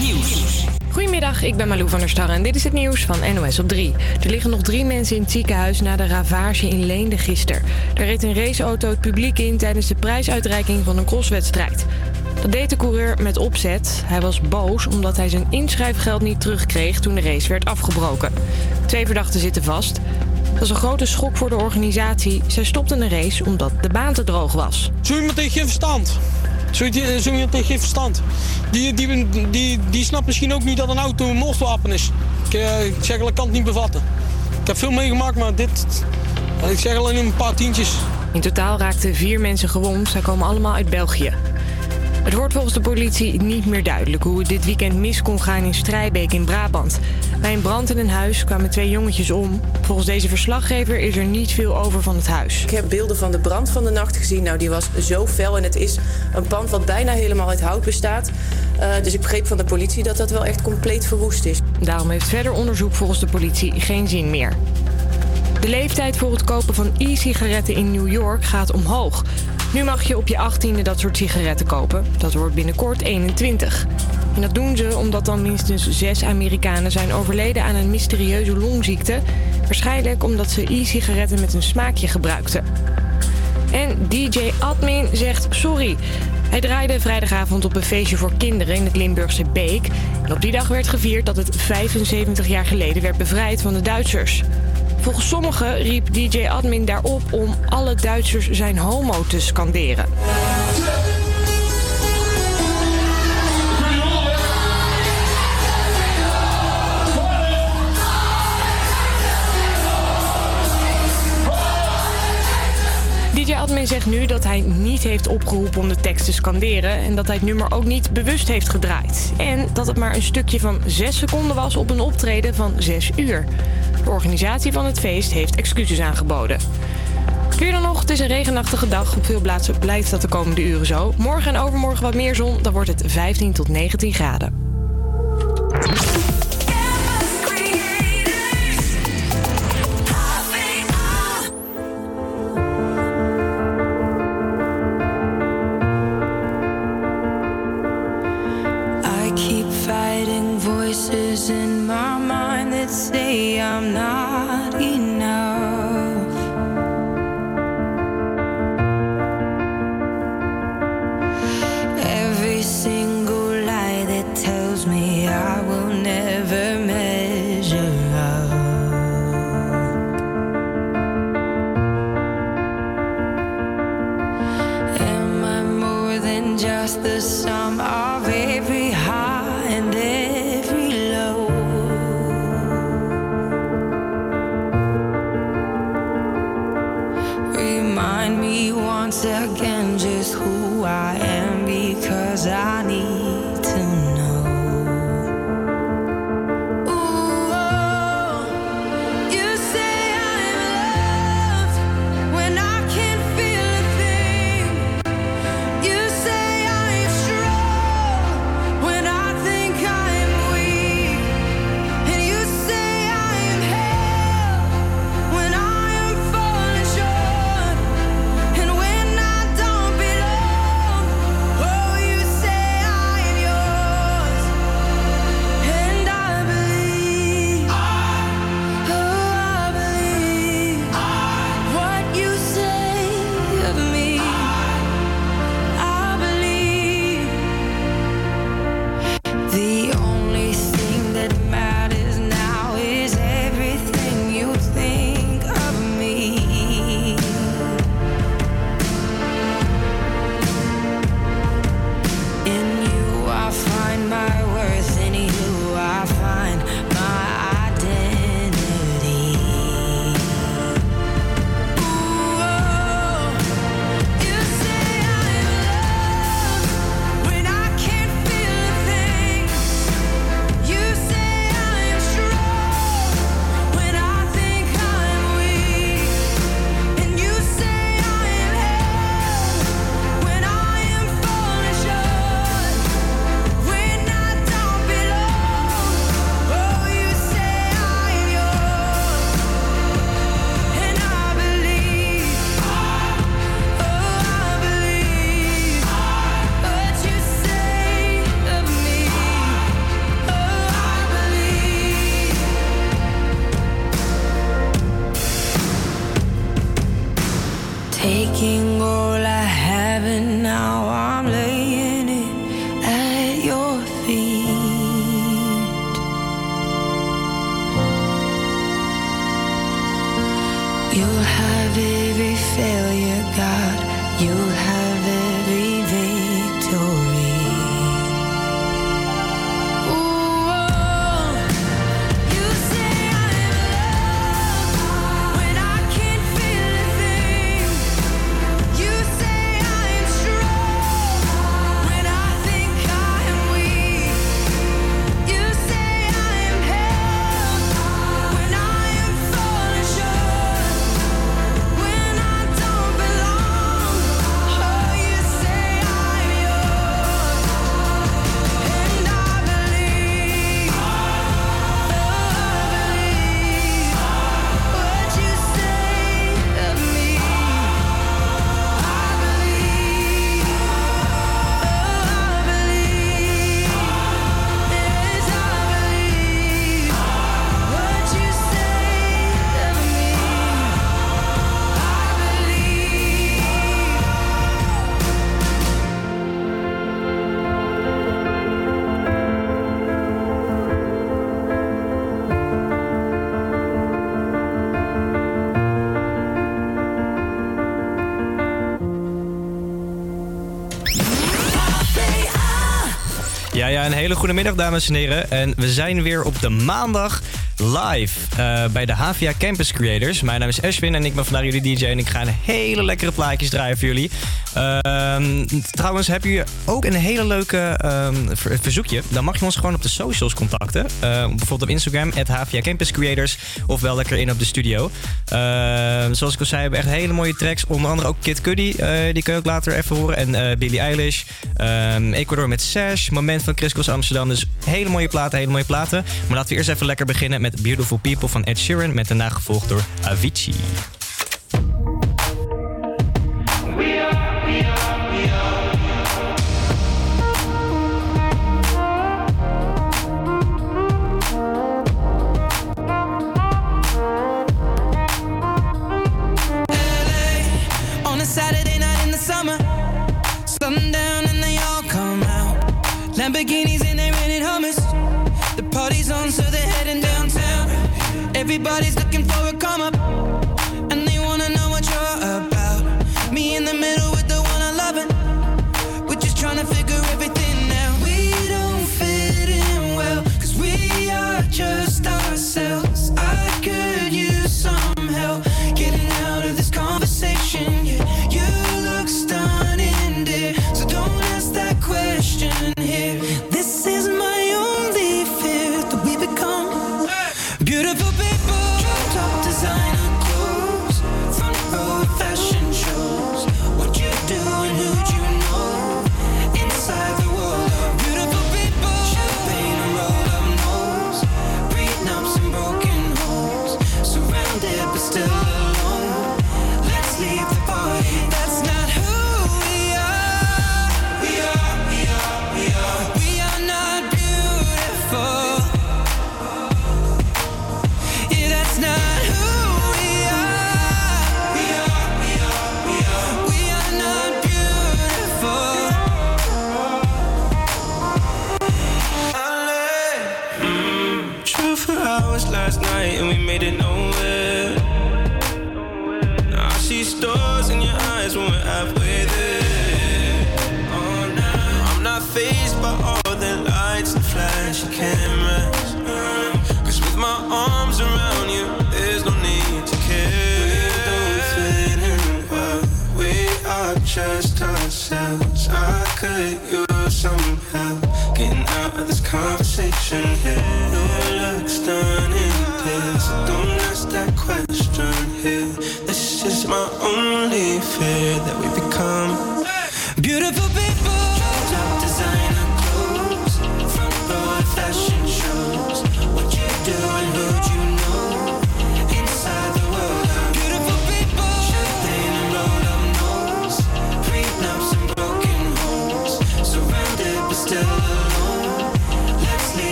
Nieuws. Goedemiddag, ik ben Malou van der Starre en dit is het nieuws van NOS op 3. Er liggen nog drie mensen in het ziekenhuis na de ravage in Leende gisteren. Er reed een raceauto het publiek in tijdens de prijsuitreiking van een crosswedstrijd. Dat deed de coureur met opzet. Hij was boos omdat hij zijn inschrijfgeld niet terugkreeg toen de race werd afgebroken. Twee verdachten zitten vast. Dat is een grote schok voor de organisatie. Zij stopten de race omdat de baan te droog was. Zo iemand tegen geen verstand. Zo iemand tegen geen verstand. Die, die, die, die snapt misschien ook niet dat een auto een moordwapen is. Ik, uh, ik zeg, dat kan het niet bevatten. Ik heb veel meegemaakt, maar dit... Ik zeg alleen een paar tientjes. In totaal raakten vier mensen gewond. Zij komen allemaal uit België. Het wordt volgens de politie niet meer duidelijk hoe het dit weekend mis kon gaan in Strijbeek in Brabant. Bij een brand in een huis kwamen twee jongetjes om. Volgens deze verslaggever is er niet veel over van het huis. Ik heb beelden van de brand van de nacht gezien. Nou, die was zo fel en het is een pand wat bijna helemaal uit hout bestaat. Uh, dus ik begreep van de politie dat dat wel echt compleet verwoest is. Daarom heeft verder onderzoek volgens de politie geen zin meer. De leeftijd voor het kopen van e-sigaretten in New York gaat omhoog. Nu mag je op je 18e dat soort sigaretten kopen. Dat wordt binnenkort 21. En dat doen ze omdat dan minstens zes Amerikanen zijn overleden aan een mysterieuze longziekte. Waarschijnlijk omdat ze e-sigaretten met een smaakje gebruikten. En DJ Admin zegt sorry. Hij draaide vrijdagavond op een feestje voor kinderen in het Limburgse Beek. En op die dag werd gevierd dat het 75 jaar geleden werd bevrijd van de Duitsers. Volgens sommigen riep DJ Admin daarop om alle Duitsers zijn homo te scanderen. DJ Admin zegt nu dat hij niet heeft opgeroepen om de tekst te scanderen en dat hij het nummer ook niet bewust heeft gedraaid. En dat het maar een stukje van 6 seconden was op een optreden van 6 uur. De organisatie van het feest heeft excuses aangeboden. Weer dan nog, het is een regenachtige dag. Op veel plaatsen blijft dat de komende uren zo. Morgen en overmorgen wat meer zon, dan wordt het 15 tot 19 graden. Een hele goede middag, dames en heren. En we zijn weer op de maandag live eh, bij de Havia Campus Creators. Mijn naam is Ashwin en ik ben vandaag jullie DJ. En ik ga een hele lekkere plaatjes draaien voor jullie. Ehm, trouwens, heb je ook een hele leuke ehm, verzoekje? Dan mag je ons gewoon op de socials contacten. Eh, bijvoorbeeld op Instagram, at Havia Campus Creators. Ofwel lekker in op de studio. Ehm, zoals ik al zei, hebben we echt hele mooie tracks. Onder andere ook Kid Cudi, eh, die kun je ook later even horen. En eh, Billie Eilish. Ehm, Ecuador met Sash. Moment van Crisco's Amsterdam. Dus hele mooie platen, hele mooie platen. Maar laten we eerst even lekker beginnen met Beautiful People van Ed Sheeran. Met daarna gevolgd door Avicii.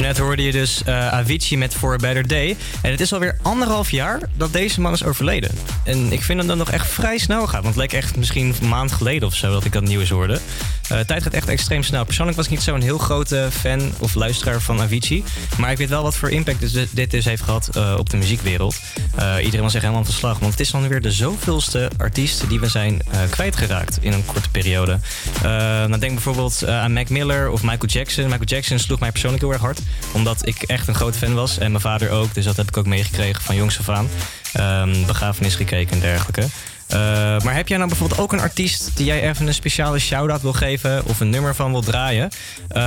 Net hoorde je dus uh, Avicii met For a Better Day. En het is alweer anderhalf jaar dat deze man is overleden. En ik vind hem dan nog echt vrij snel gaan. Want het leek echt misschien een maand geleden of zo dat ik dat nieuws hoorde. Uh, tijd gaat echt extreem snel. Persoonlijk was ik niet zo'n heel grote fan of luisteraar van Avicii. Maar ik weet wel wat voor impact dus dit dus heeft gehad uh, op de muziekwereld. iedereen was echt helemaal van slag. Want het is dan weer de zoveelste artiest die we zijn kwijtgeraakt in een korte periode. Dan denk bijvoorbeeld aan Mac Miller of Michael Jackson. Michael Jackson sloeg mij persoonlijk heel erg hard. Omdat ik echt een groot fan was. En mijn vader ook. Dus dat heb ik ook meegekregen van jongs af aan. Um, begrafenis gekeken en dergelijke. Uh, maar heb jij nou bijvoorbeeld ook een artiest die jij even een speciale shout-out wil geven of een nummer van wil draaien? Uh,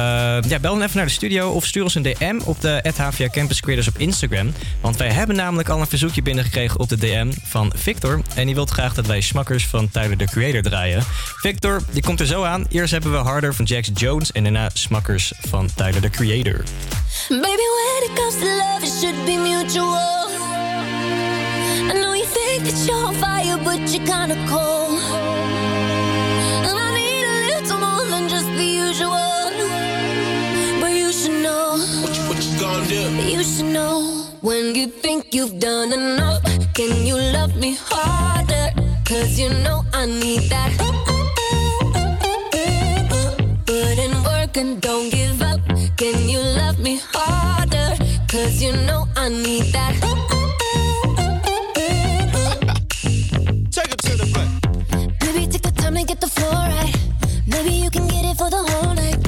ja, bel dan even naar de studio of stuur ons een DM op de HVA Campus Creators op Instagram. Want wij hebben namelijk al een verzoekje binnengekregen op de DM van Victor. En die wil graag dat wij Smakkers van Tyler the Creator draaien. Victor, die komt er zo aan. Eerst hebben we Harder van Jax Jones en daarna Smakkers van Tyler the Creator. Baby, when love, should be mutual. That you're on fire, but you're kinda cold. And I need a little more than just the usual. But you should know. What you, what you gonna do? You should know. When you think you've done enough, can you love me harder? Cause you know I need that. Put in work and don't give up. Can you love me harder? Cause you know I need that. The floor right. Maybe you can get it for the whole night.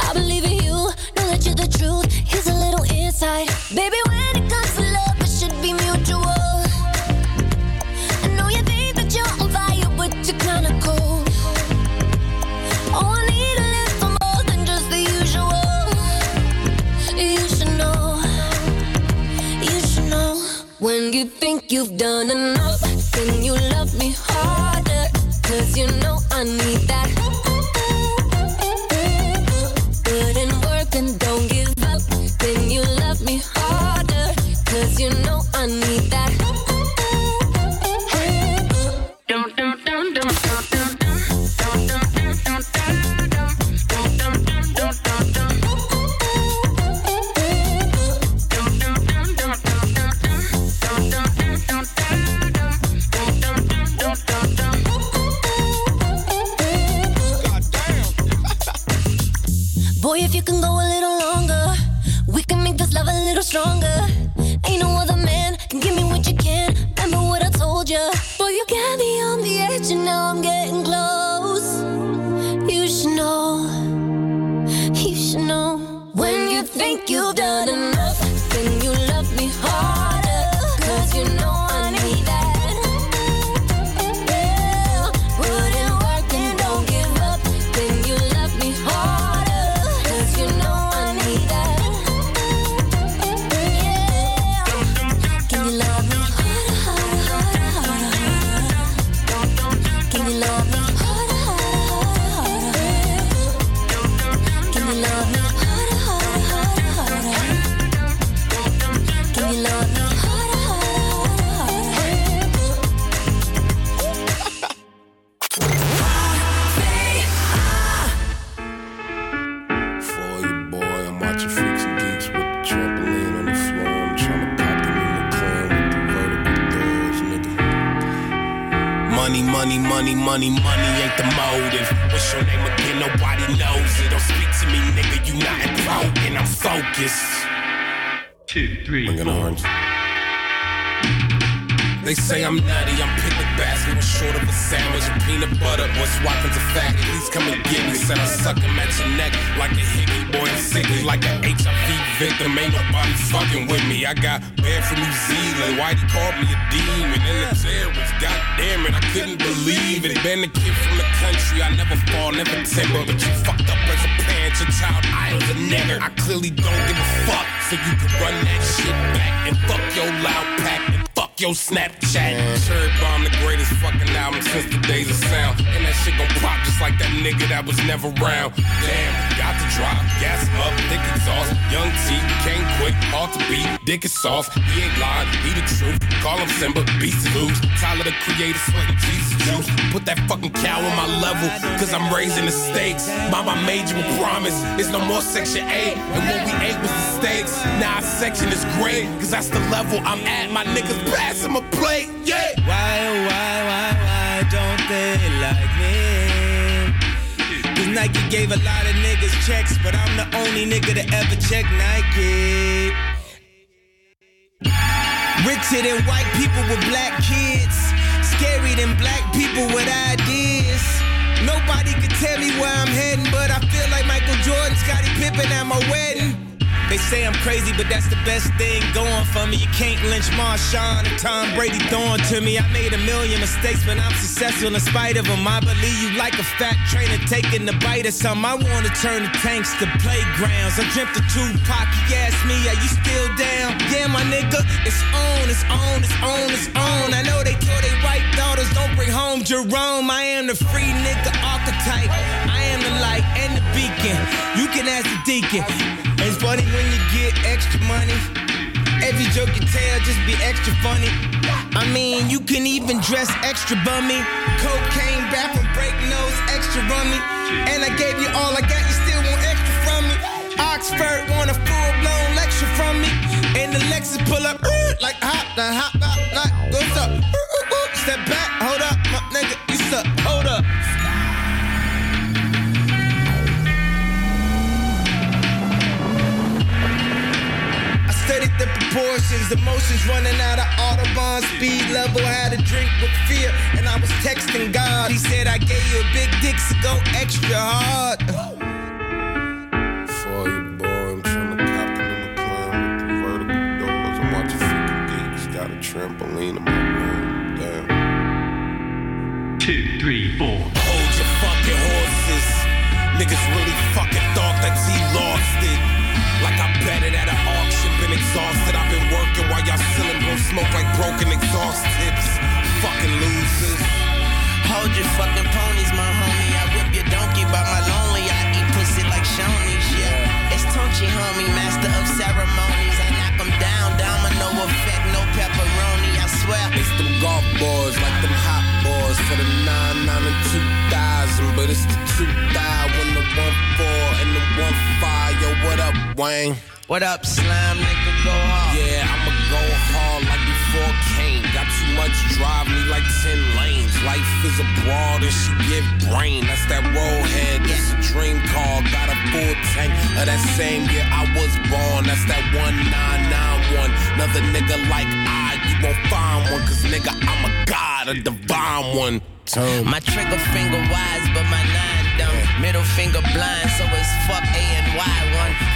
I believe in you, know that you're the truth. Here's a little insight. Baby, when it comes to love, it should be mutual. I know you think that you're on fire, but you're kinda cold. Oh, I need a little more than just the usual. You should know, you should know. When you think you've done enough, you quit, hard to beat. Dick is soft, he ain't lying, he the truth. Call him Simba, beast loose. Tyler the creator, sweating Jesus juice. Put that fucking cow on my level, cause I'm raising the stakes. Mama made you a promise, it's no more section 8. And what we ate was the stakes. Now our section is great, cause that's the level I'm at. My niggas pass him a plate, yeah. Why, oh, why, why, why don't they like me? Nike gave a lot of niggas checks, but I'm the only nigga to ever check Nike. Richer than white people with black kids, scary than black people with ideas. Nobody could tell me where I'm heading, but I feel like Michael Jordan, Scottie Pippen at my wedding. They say I'm crazy, but that's the best thing going for me. You can't lynch Marshawn and Tom Brady throwing to me. I made a million mistakes, but I'm successful in spite of them. I believe you like a fat trainer taking the bite of some. I wanna turn the tanks to playgrounds. I dreamt of Tupac. He asked me, Are you still down? Yeah, my nigga, it's on, it's on, it's on, it's on. I know they told they white daughters don't bring home Jerome. I am the free nigga archetype. I am the light and the beacon. You can ask the deacon. It's funny when you get extra money. Every joke you tell just be extra funny. I mean, you can even dress extra bummy. Cocaine, bathroom break nose, extra rummy. And I gave you all I got, you still want extra from me. Oxford want a full blown lecture from me. And the Lexus pull up uh, like hop, the hop, hop, like what's up? Uh, uh, Step back, studied the proportions, emotions running out of Audubon speed level. Had a drink with fear, and I was texting God. He said, I gave you a big dick, so go extra hard. For you, boy, I'm trying to cop a new plan with the vertical doors. I'm watching freaking geeks. Got a trampoline in my room. Damn. Two, three, four. Hold your fucking horses. Niggas really fucking thought that he lost it. Like I bet it at an auction, exhausted. I've been working while y'all selling bro smoke like broken exhaust tips. Fucking losers. Hold your fucking ponies, my homie. I whip your donkey by my lonely. I eat pussy like Shoney's, yeah. It's Tunchi, homie, master of ceremonies. I knock 'em down, domino effect, no pepperoni, I swear. It's them golf boys, like them hot boys for the 9, 9 and 2000. But it's the 2 thou when the 1 4 and the 1 5. Yo, what up, Wayne? What up, slime nigga? Go hard. Yeah, I'ma go hard like before Kane. Got too much drive me like 10 lanes. Life is a broad and she give brain. That's that roll head. This a dream car. Got a full tank of that same year I was born. That's that 1991. Another nigga like I, you won't find one. Cause nigga, I'm a god, a divine one. Turn. My trigger finger wise, but my nine dumb. Middle finger blind, so it's fuck A and Y.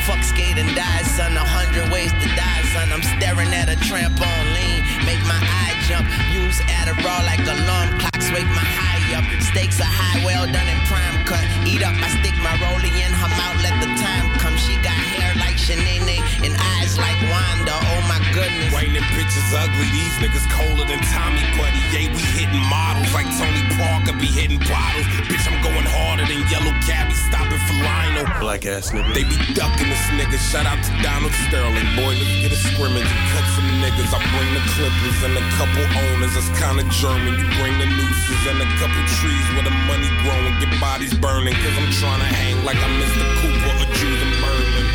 Fuck skate and die, son. A hundred ways to die, son. I'm staring at a trampoline, make my eye jump. Use Adderall like alarm clocks, wake my high up. Stakes are high, well done in prime cut. Eat up, I stick my rollie in her mouth, let the time come. She got hair like Shanae and eyes like Wanda. Oh my goodness. Wayne and bitches ugly. These niggas colder than Tommy Buddy. Yeah, we hitting models like Tony Parker be hitting bottles. Bitch, I'm going harder than Yellow Cabby stopping for Lionel. Black ass nigga. They be ducking this nigga. Shout out to Donald Sterling. Boy, let's get a scrimmage and cut some niggas. I bring the clippers and a couple owners. That's kinda German. You bring the nooses and a couple trees where the money growing. Get bodies burning. Cause I'm trying to hang like I'm Mr. Cooper or Jules and Berman.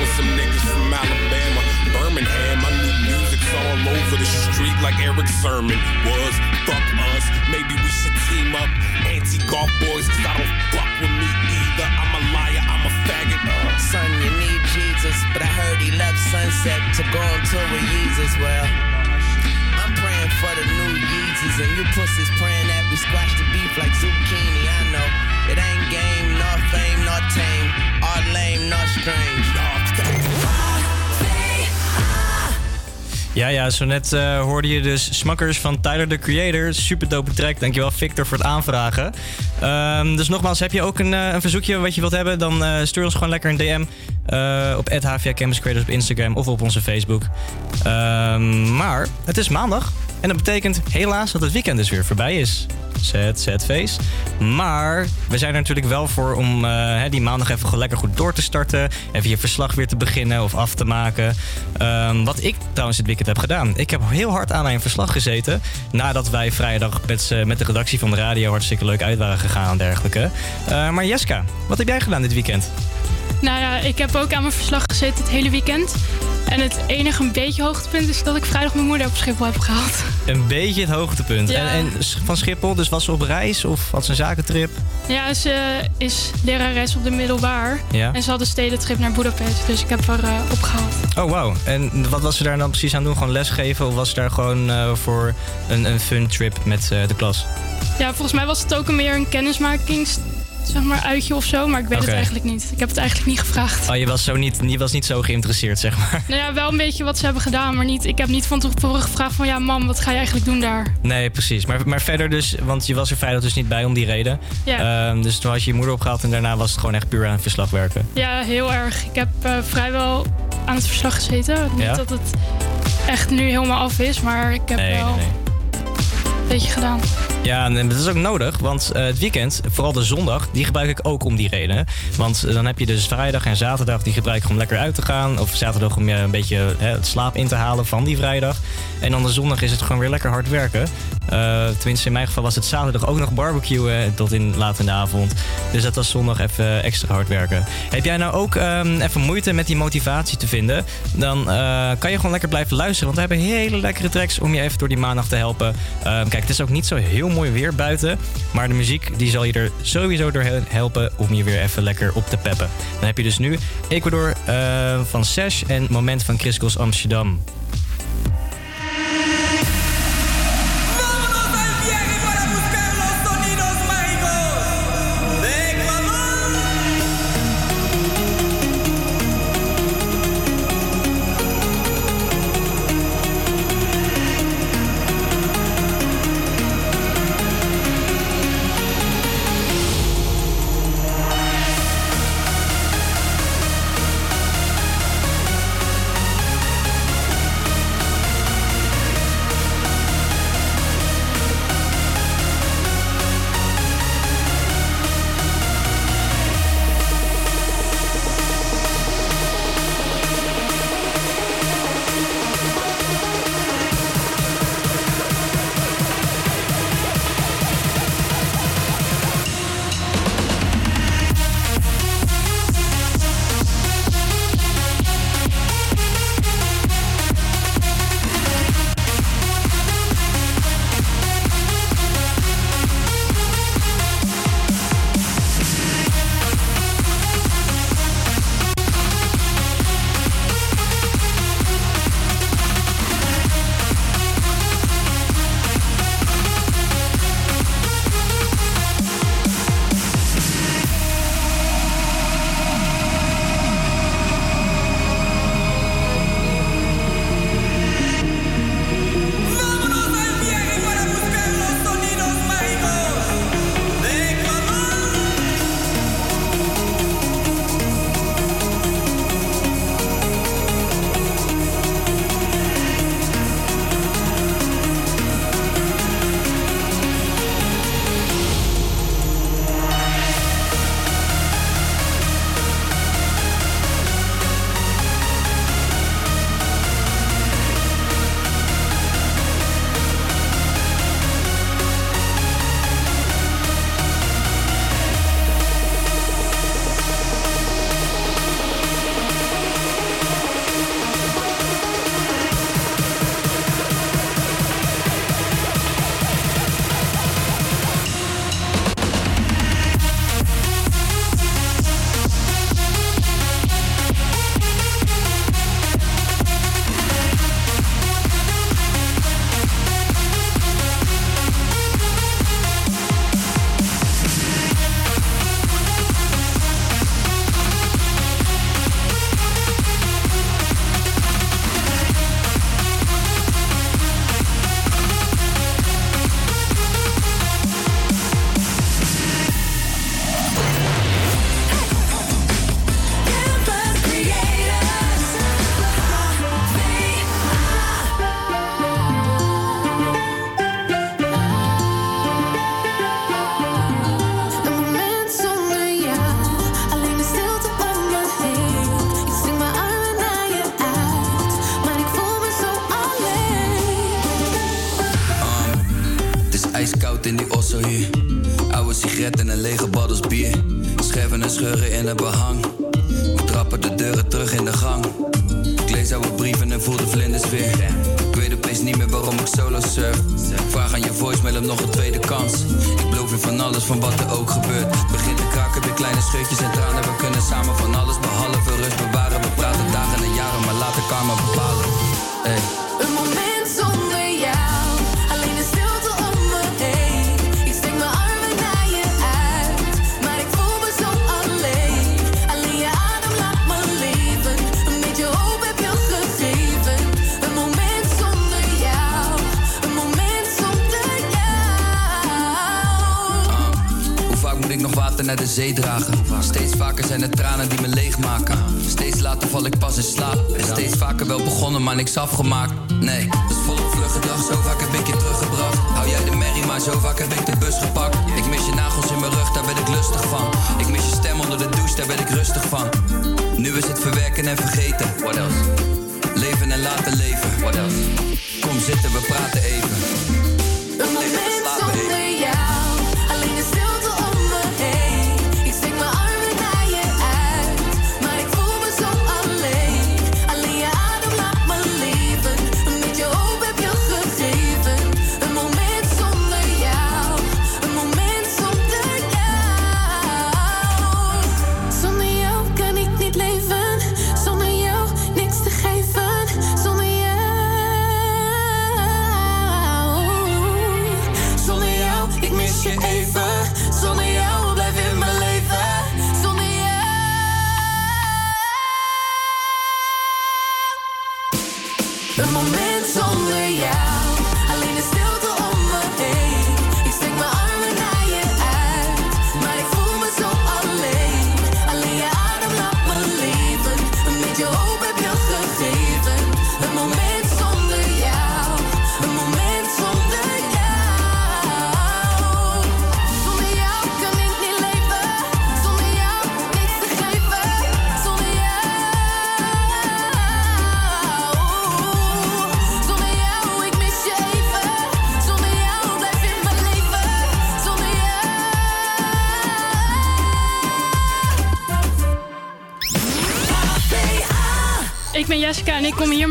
With some niggas from Alabama. Birmingham, I knew music's all over the street like Eric Sermon was. Fuck us, maybe we should team up. Anti-golf boys, cause I don't fuck with me either. I'm a liar, I'm a faggot. Uh. Son, you need Jesus, but I heard he left Sunset to go on tour with Yeezus. Well, I'm praying for the new Yeezys, and you pussies praying that we squash the beef like zucchini. I know it ain't game, nor fame, nor tame, or lame, nor strange. Ja, ja, zo net eh, hoorde je dus Smakkers van Tyler, the Creator. Super dope track. Dankjewel Victor voor het aanvragen. Ehm, dus nogmaals, heb je ook een, eh, een verzoekje wat je wilt hebben... dan eh, stuur ons gewoon lekker een DM op HVA op Instagram of op onze Facebook. Ehm, maar het is maandag en dat betekent helaas dat het weekend dus weer voorbij is. Sad, sad face. Maar we zijn er natuurlijk wel voor om eh, die maandag even lekker goed door te starten. Even je verslag weer te beginnen of af te maken. Ehm, wat ik trouwens dit weekend heb gedaan. Ik heb heel hard aan mijn verslag gezeten. Nadat wij vrijdag met, met de redactie van de radio hartstikke leuk uit waren gegaan en dergelijke. Eh, maar Jeska, wat heb jij gedaan dit weekend? Nou ja, ik heb ook aan mijn verslag gezeten het hele weekend. En het enige een beetje hoogtepunt is dat ik vrijdag mijn moeder op Schiphol heb gehaald. Een beetje het hoogtepunt. Ja. En, en van Schiphol, dus was ze op reis of had ze een zakentrip? Ja, ze is lerares op de middelbaar. Ja. En ze had een stedentrip naar Budapest, dus ik heb haar eh, opgehaald. Oh, wauw. En wat was ze daar dan precies aan doen? Gewoon lesgeven? Of was ze daar gewoon eh, voor een, een fun trip met eh, de klas? Ja, volgens mij was het ook een meer een kennismakings zeg maar, uitje of zo, maar ik weet het eigenlijk niet. Ik heb het eigenlijk niet gevraagd. Oh, je was, zo niet, je was niet zo geïnteresseerd, zeg maar. Nou ja, wel een beetje wat ze hebben gedaan, maar niet, ik heb niet van tevoren gevraagd van ja, mam, wat ga je eigenlijk doen daar? Nee, precies. Maar, maar verder dus, want je was er vrijdag dus niet bij om die reden. Ja. Ehm, dus toen had je je moeder opgehaald en daarna was het gewoon echt puur aan verslag werken. Ja, heel erg. Ik heb eh, vrijwel aan het verslag gezeten. Niet Ja? dat het echt nu helemaal af is, maar ik heb Nee, wel nee, nee. Beetje gedaan. Ja, en dat is ook nodig, want eh, het weekend, vooral de zondag, die gebruik ik ook om die reden. Want eh, dan heb je dus vrijdag en zaterdag, die gebruik ik om lekker uit te gaan. Of zaterdag om je een beetje het slaap in te halen van die vrijdag. En dan de zondag is het gewoon weer lekker hard werken. Eh, tenminste, in mijn geval was het zaterdag ook nog barbecuen tot in laat in de avond. Dus dat was zondag even extra hard werken. Heb jij nou ook ehm, even moeite met die motivatie te vinden? Dan kan je gewoon lekker blijven luisteren. Want we hebben hele lekkere tracks om je even door die maandag te helpen. Ehm, het is ook niet zo heel mooi weer buiten. Maar de muziek die zal je er sowieso door he- helpen om je weer even lekker op te peppen. Dan heb je dus nu Ecuador eh, van Sash en Moment van Chris Goss Amsterdam.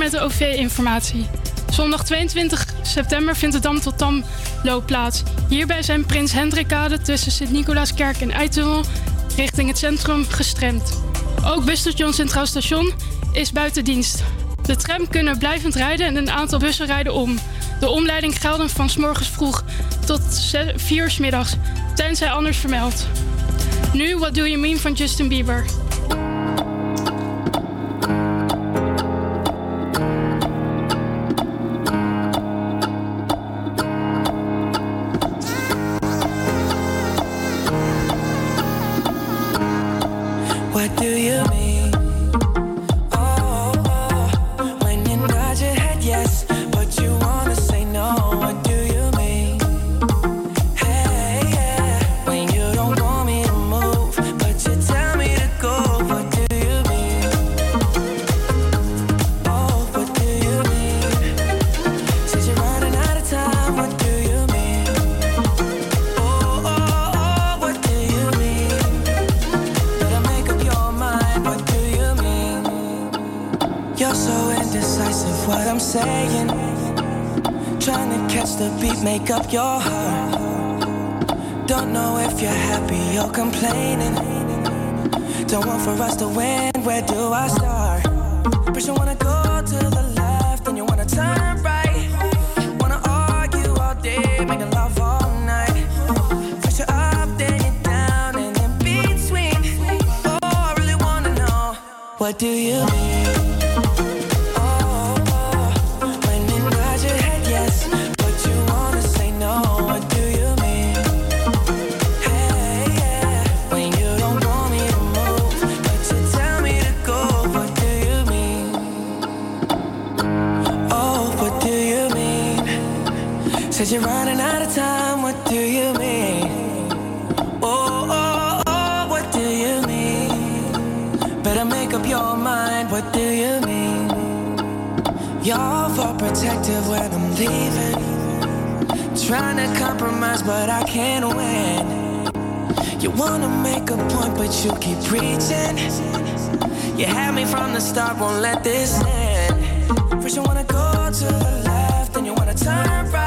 de OV-informatie. Zondag 22 september vindt de Dam tot Dam-loop plaats. Hierbij zijn Prins Hendrikade tussen Sint-Nicolaaskerk en Eitunnel richting het centrum gestremd. Ook Busstation Centraal Station is buiten dienst. De tram kunnen blijvend rijden en een aantal bussen rijden om. De omleiding gelden van s morgens vroeg tot 4 uur s middags, tenzij anders vermeld. Nu What Do You Mean van Justin Bieber. your heart Y'all for protective when I'm leaving. Trying to compromise, but I can't win. You wanna make a point, but you keep preaching. You had me from the start, won't let this end. First you wanna go to the left, then you wanna turn right.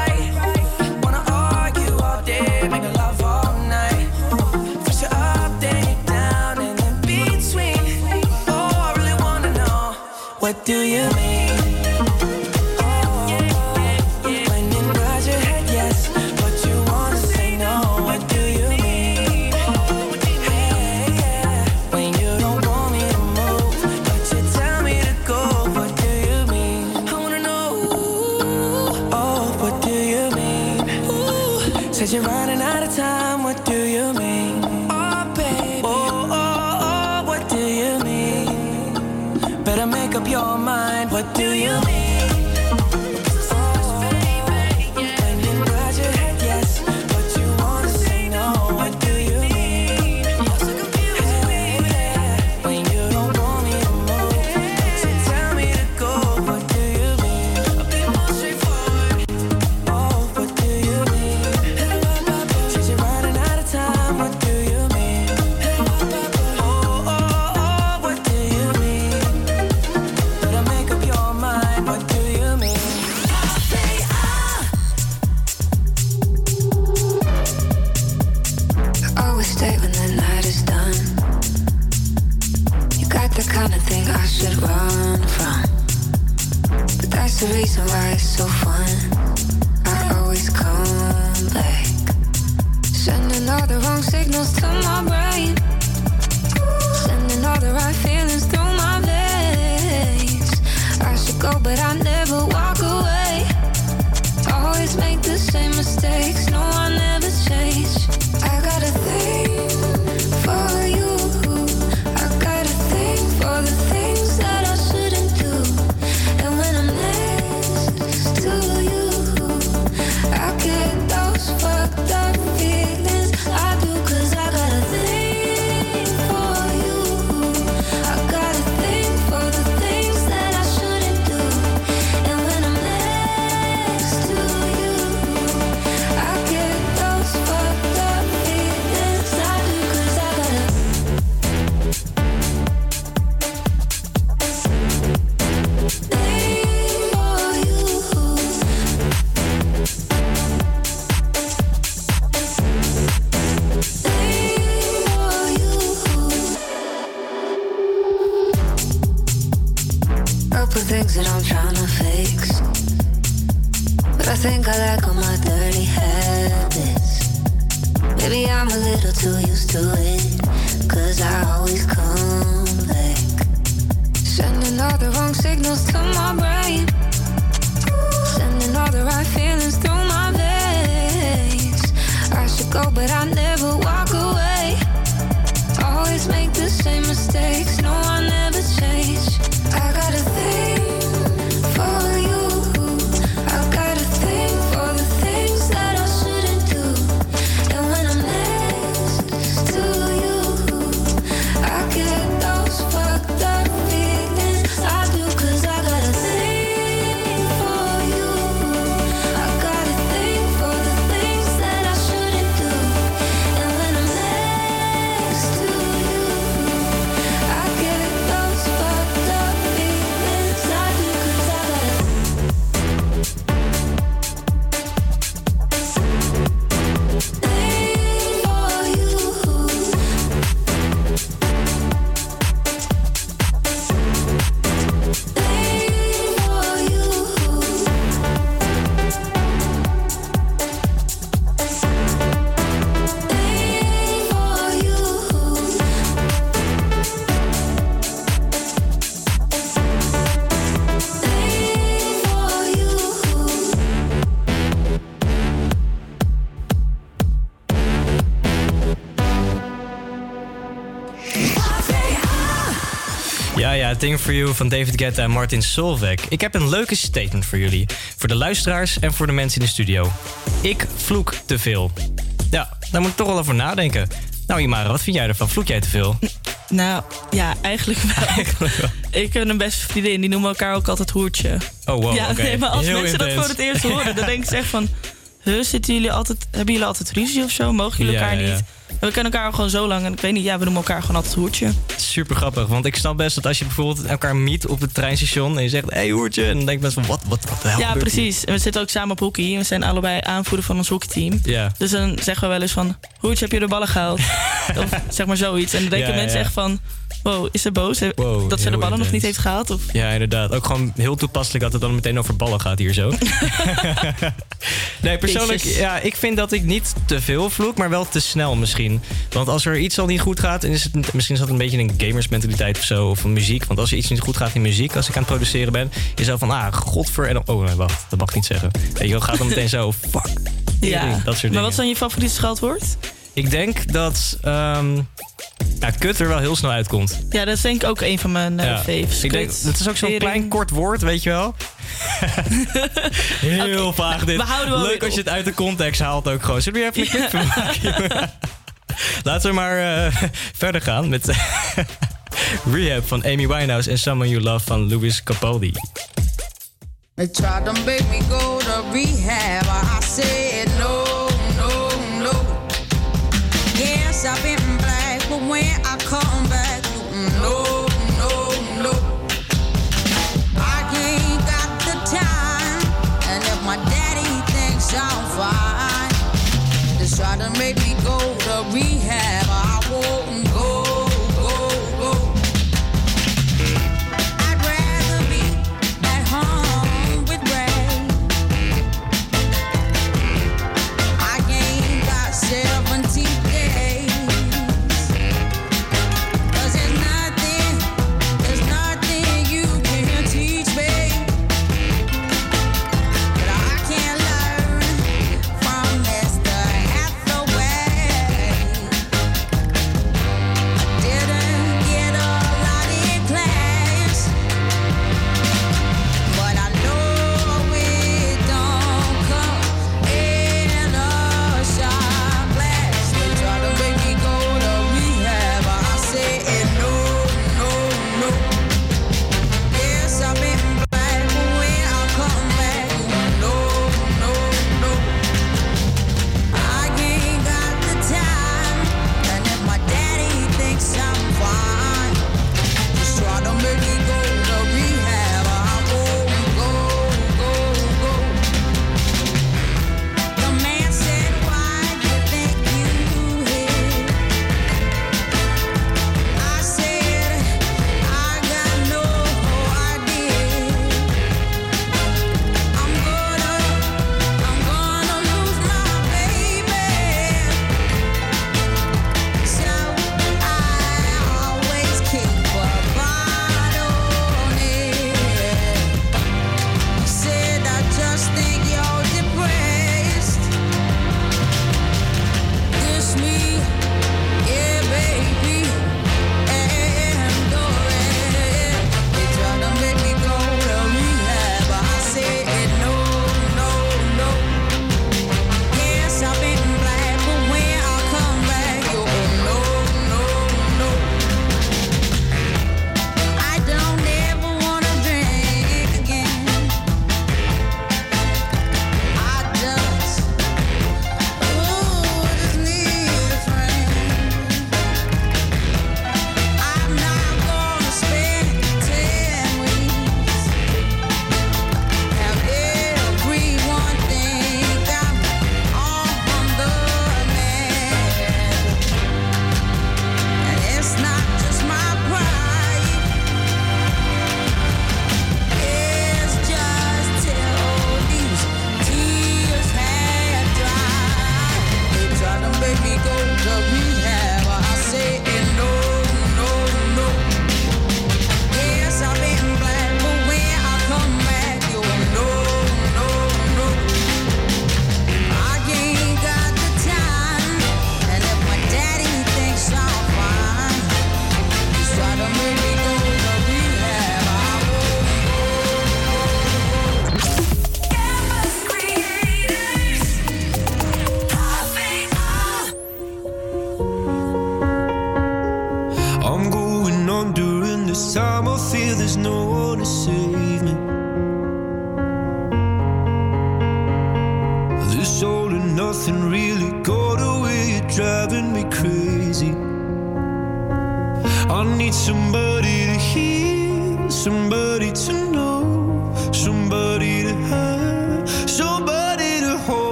Thing For You van David Guetta en Martin Solveig. Ik heb een leuke statement voor jullie. Voor de luisteraars en voor de mensen in de studio. Ik vloek te veel. Ja, daar moet ik toch wel over nadenken. Nou Imara, wat vind jij ervan? Vloek jij te veel? Nou, ja, eigenlijk wel. Ik heb een beste vriendin, die noemen elkaar ook altijd hoertje. Oh wow, Ja, nee, maar als mensen dat voor het eerst horen, dan denken ze echt van... Zitten jullie altijd, hebben jullie altijd ruzie of zo? Mogen jullie elkaar niet? We kennen elkaar gewoon zo lang en ik weet niet, ja, we noemen elkaar gewoon altijd hoertje. Super grappig, want ik snap best dat als je bijvoorbeeld elkaar meet op het treinstation en je zegt, hé hey, hoertje, en dan denkt mensen van, wat, wat, wat de hel Ja, precies. En we zitten ook samen op hockey. We zijn allebei aanvoerder van ons hockeyteam. Ja. Dus dan zeggen we wel eens van... Hoertje, heb je de ballen gehaald? of zeg maar zoiets. En dan denken Ja, mensen ja. echt van... Wow, is ze boos? Wow, dat ze de ballen nog niet heeft gehaald? Of... Ja, inderdaad. Ook gewoon heel toepasselijk dat het dan meteen over ballen gaat hier zo. nee, persoonlijk, Jezus. ja, ik vind dat ik niet te veel vloek, maar wel te snel misschien. Want als er iets al niet goed gaat, dan is het misschien is dat een beetje een gamersmentaliteit of zo, of muziek. Want als er iets niet goed gaat in muziek, als ik aan het produceren ben, is zo van, ah, godver, en dan, oh, nee, wacht, dat mag ik niet zeggen. Weet je gaat dan meteen zo, fuck. Ja. Dat soort dingen. Maar wat is dan je favoriete scheldwoord? Ik denk dat, ehm ja, kut er wel heel snel uitkomt. Ja, dat is denk ik ook een van mijn uh, faves. Ik denk, Kut, het is ook zo'n klein kort woord, weet je wel. Heel vaag dit. we houden wel Leuk als je het uit de context haalt ook gewoon. Zullen we even een maken? Laten we maar eh, verder gaan met Rehab van Amy Winehouse en Someone You Love van Louis Capaldi. They tried to make me go to rehab. I said Yes, I've been black, but when I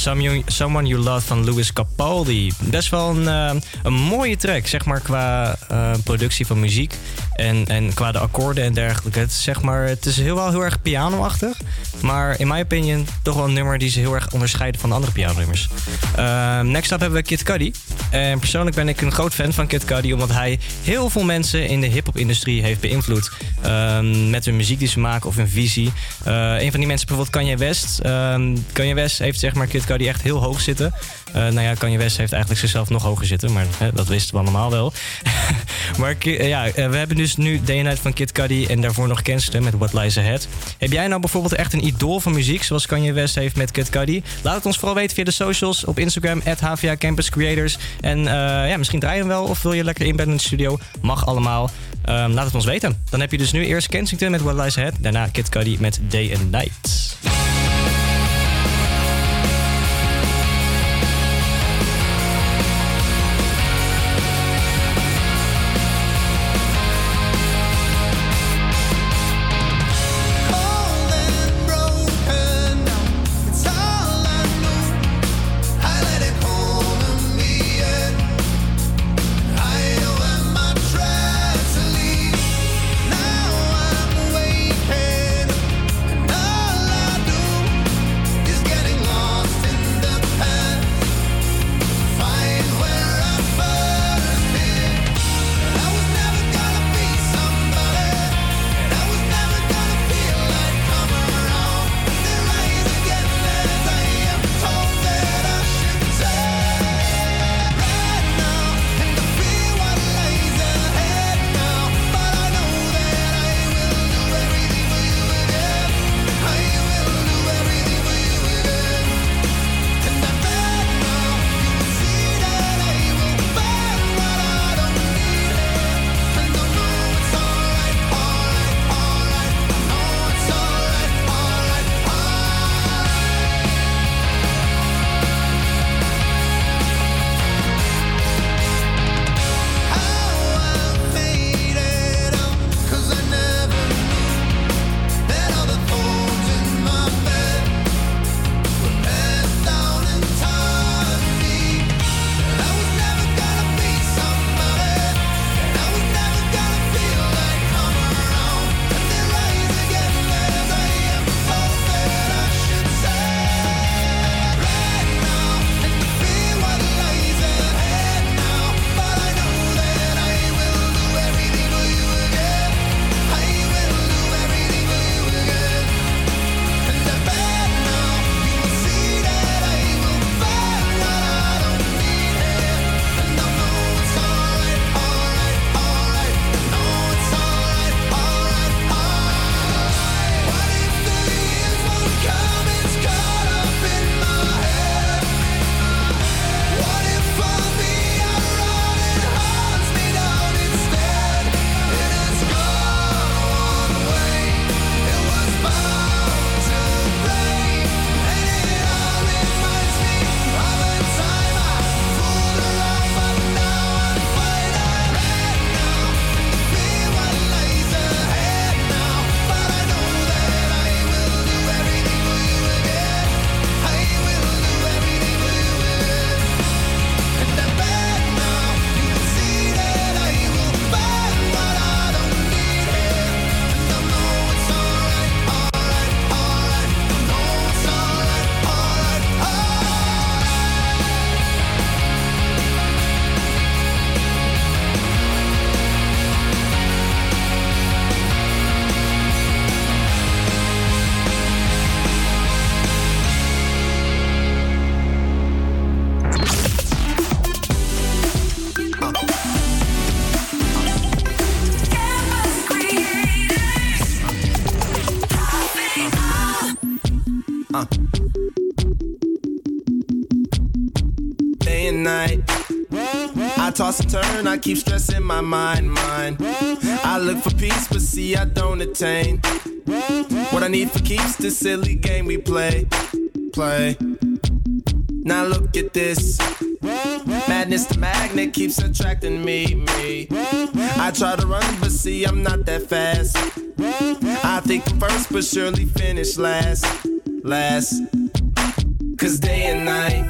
Someone, Someone You Love van Louis Capaldi. Best wel een, eh, een mooie track, zeg maar, qua eh, productie van muziek. En, en qua de akkoorden en dergelijke. Het is, zeg maar, het is heel wel heel erg pianoachtig. Maar in mijn opinion toch wel een nummer die ze heel erg onderscheiden van de andere pianonummers. Uh, next up hebben we Kid Cudi. En persoonlijk ben ik een groot fan van Kid Cudi... omdat hij heel veel mensen in de hip-hop-industrie heeft beïnvloed. Ehm, met hun muziek die ze maken of hun visie. Eh, een van die mensen bijvoorbeeld Kanye West. Ehm, Kanye West heeft zeg maar Kid Cudi echt heel hoog zitten. Eh, nou ja, Kanye West heeft eigenlijk zichzelf nog hoger zitten. Maar hè, dat wisten we allemaal wel. maar eh, ja, we hebben dus nu Day Night van Kid Cudi... en daarvoor nog Kensington met What Lies Ahead. Heb jij nou bijvoorbeeld echt een idool van muziek... zoals Kanye West heeft met Kid Cudi? Laat het ons vooral weten via de socials. Op Instagram, HVA Campus Creators. En eh, ja, misschien draai je hem wel of wil je lekker inbedden in de studio. Mag allemaal. Ehm, laat het ons weten. Dan heb je dus nu eerst Kensington met What Lies Ahead. Daarna Kid Cudi met Day and Night. My mind, mind. I look for peace, but see, I don't attain. What I need for keeps this silly game we play, play. Now look at this. Madness, the magnet keeps attracting me, me. I try to run, but see, I'm not that fast. I think I'm first, but surely finish last, last. Cause day and night,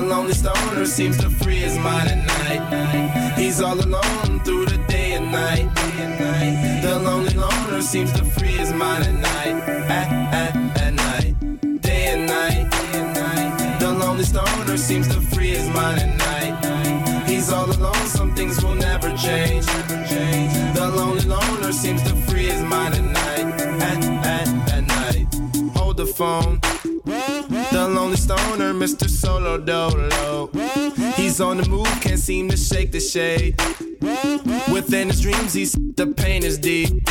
the lonely stoner seems to free his mind at night. He's all alone through the day and night. The lonely loner seems to free his mind at night. At, at, at night. Day and night. The lonely stoner seems to Solo Dolo. He's on the move, can't seem to shake the shade. Within his dreams, he's the pain is deep.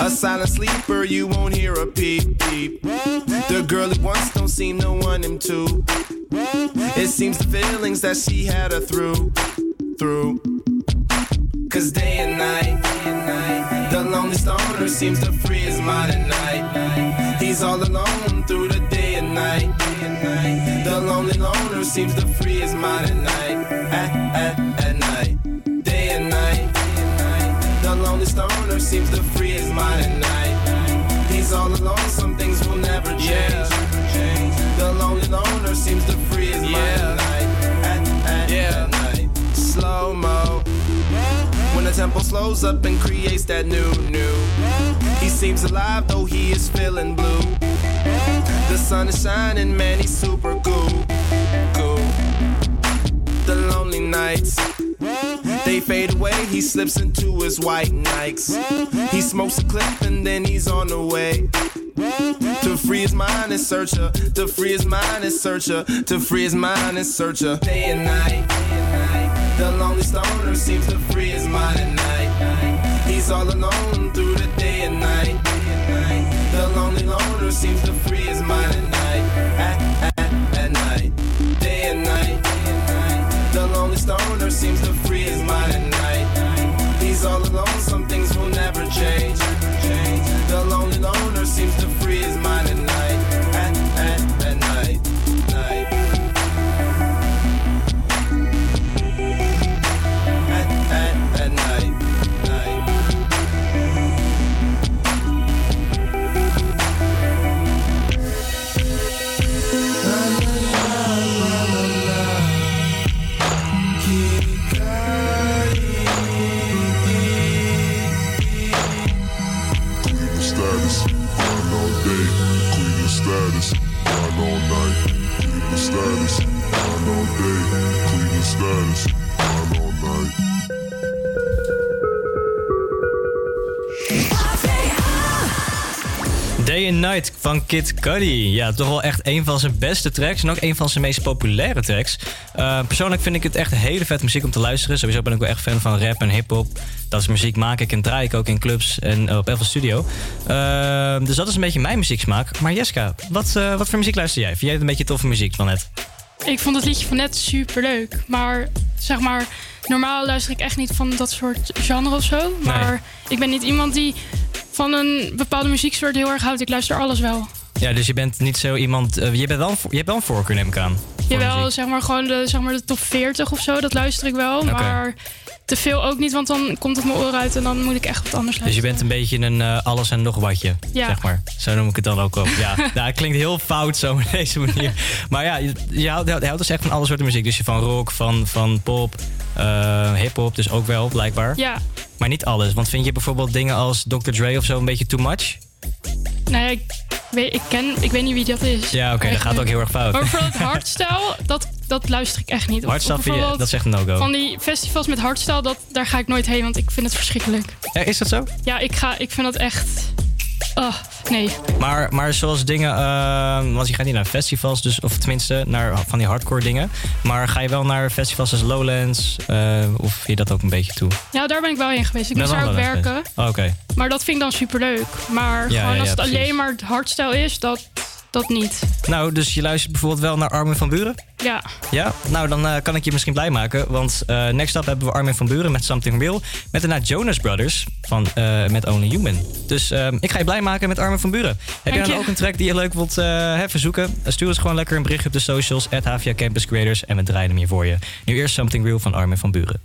A silent sleeper, you won't hear a peep peep. The girl he wants don't seem to want him to. It seems the feelings that she had her through, through. Cause day and night, the lonely stoner seems to free his mind at night. He's all alone through the seems to free his mind at night. At, at, at night, day and night. The lonely stoner seems to free his mind at night. He's all alone, some things will never change. The lonely loner seems to free his mind at night. At, at, at night, slow mo. When the tempo slows up and creates that new, new. He seems alive though he is feeling blue. The sun is shining, man, he's super. Cool. Nights. They fade away, he slips into his white Nikes. He smokes a clip and then he's on the way. To free his mind and searcher, to free his mind and searcher, to free his mind and searcher. Day and night, the lonely stoner seems to free his mind at night. He's all alone through the day and night. The lonely loner seems to free his mind Night van Kid Cudi. Ja, toch wel echt een van zijn beste tracks. En ook een van zijn meest populaire tracks. Eh, persoonlijk vind ik het echt hele vet muziek om te luisteren. Sowieso ben ik wel echt fan van rap en hip-hop. Dat is muziek maak ik en draai ik ook in clubs en eh, op Elf Studio. Eh, dus dat is een beetje mijn muzieksmaak. Maar Jeska, wat, wat voor muziek luister jij? Vind jij het een beetje toffe muziek van net? Ik vond het liedje van net super leuk. Maar zeg maar, normaal luister ik echt niet van dat soort genre of zo. Maar ik ben niet iemand die van een bepaalde muzieksoort heel erg houdt. Ik luister alles wel. Ja, dus je bent niet zo iemand. eh, je, bent wel, je hebt wel een voorkeur, neem ik aan. Jawel, zeg maar gewoon de, zeg maar de top 40 of zo, dat luister ik wel. Maar te veel ook niet, want dan komt het mijn oren uit en dan moet ik echt wat anders Dus luisteren. je bent een beetje een eh, alles en nog watje, Ja. zeg maar. Zo noem ik het dan ook op. Ja, ja het klinkt heel fout zo op deze manier. Maar ja, je, je, houdt, je houdt dus echt van alle soorten muziek. Dus je van rock, van, van pop, eh hip-hop, dus ook wel, blijkbaar. Ja, Maar niet alles. Want vind je bijvoorbeeld dingen als Dr. Dre of zo een beetje too much? nou ja, ik weet, ik ken, ik weet niet wie dat is. Ja, oké, dat gaat ook heel erg fout. Maar bijvoorbeeld hardstyle, dat, dat luister ik echt niet. Of- Hardstyle of je- dat is echt een no-go. Van die festivals met hardstyle, dat, daar ga ik nooit heen, want ik vind het verschrikkelijk. Ja, is dat zo? Ja, ik, ga, ik vind dat echt... Oh, nee. Maar, maar zoals dingen, eh, want je gaat niet naar festivals, dus, of tenminste naar van die hardcore dingen. Maar ga je wel naar festivals als Lowlands, eh, of vind je dat ook een beetje toe? Ja, daar ben ik wel heen geweest. Ik moest daar ook werken. Oh, Oké. Maar dat vind ik dan superleuk. Maar Ja, gewoon ja, als het precies. alleen maar hardstyle is, dat, dat niet. Nou, dus je luistert bijvoorbeeld wel naar Armin van Buren? Ja. Ja? Nou, dan eh, kan ik je misschien blij maken. Want eh, next up hebben we Armin van Buren met Something Real. Met daarna Jonas Brothers van, eh, met Only Human. Dus eh, ik ga je blij maken met Armin van Buren. Heb je Dank dan je. ook een track die je leuk wilt verzoeken? Stuur ons gewoon lekker een berichtje op de socials. At Havia Campus Creators. En we draaien hem hier voor je. Nu eerst Something Real van Armin van Buren.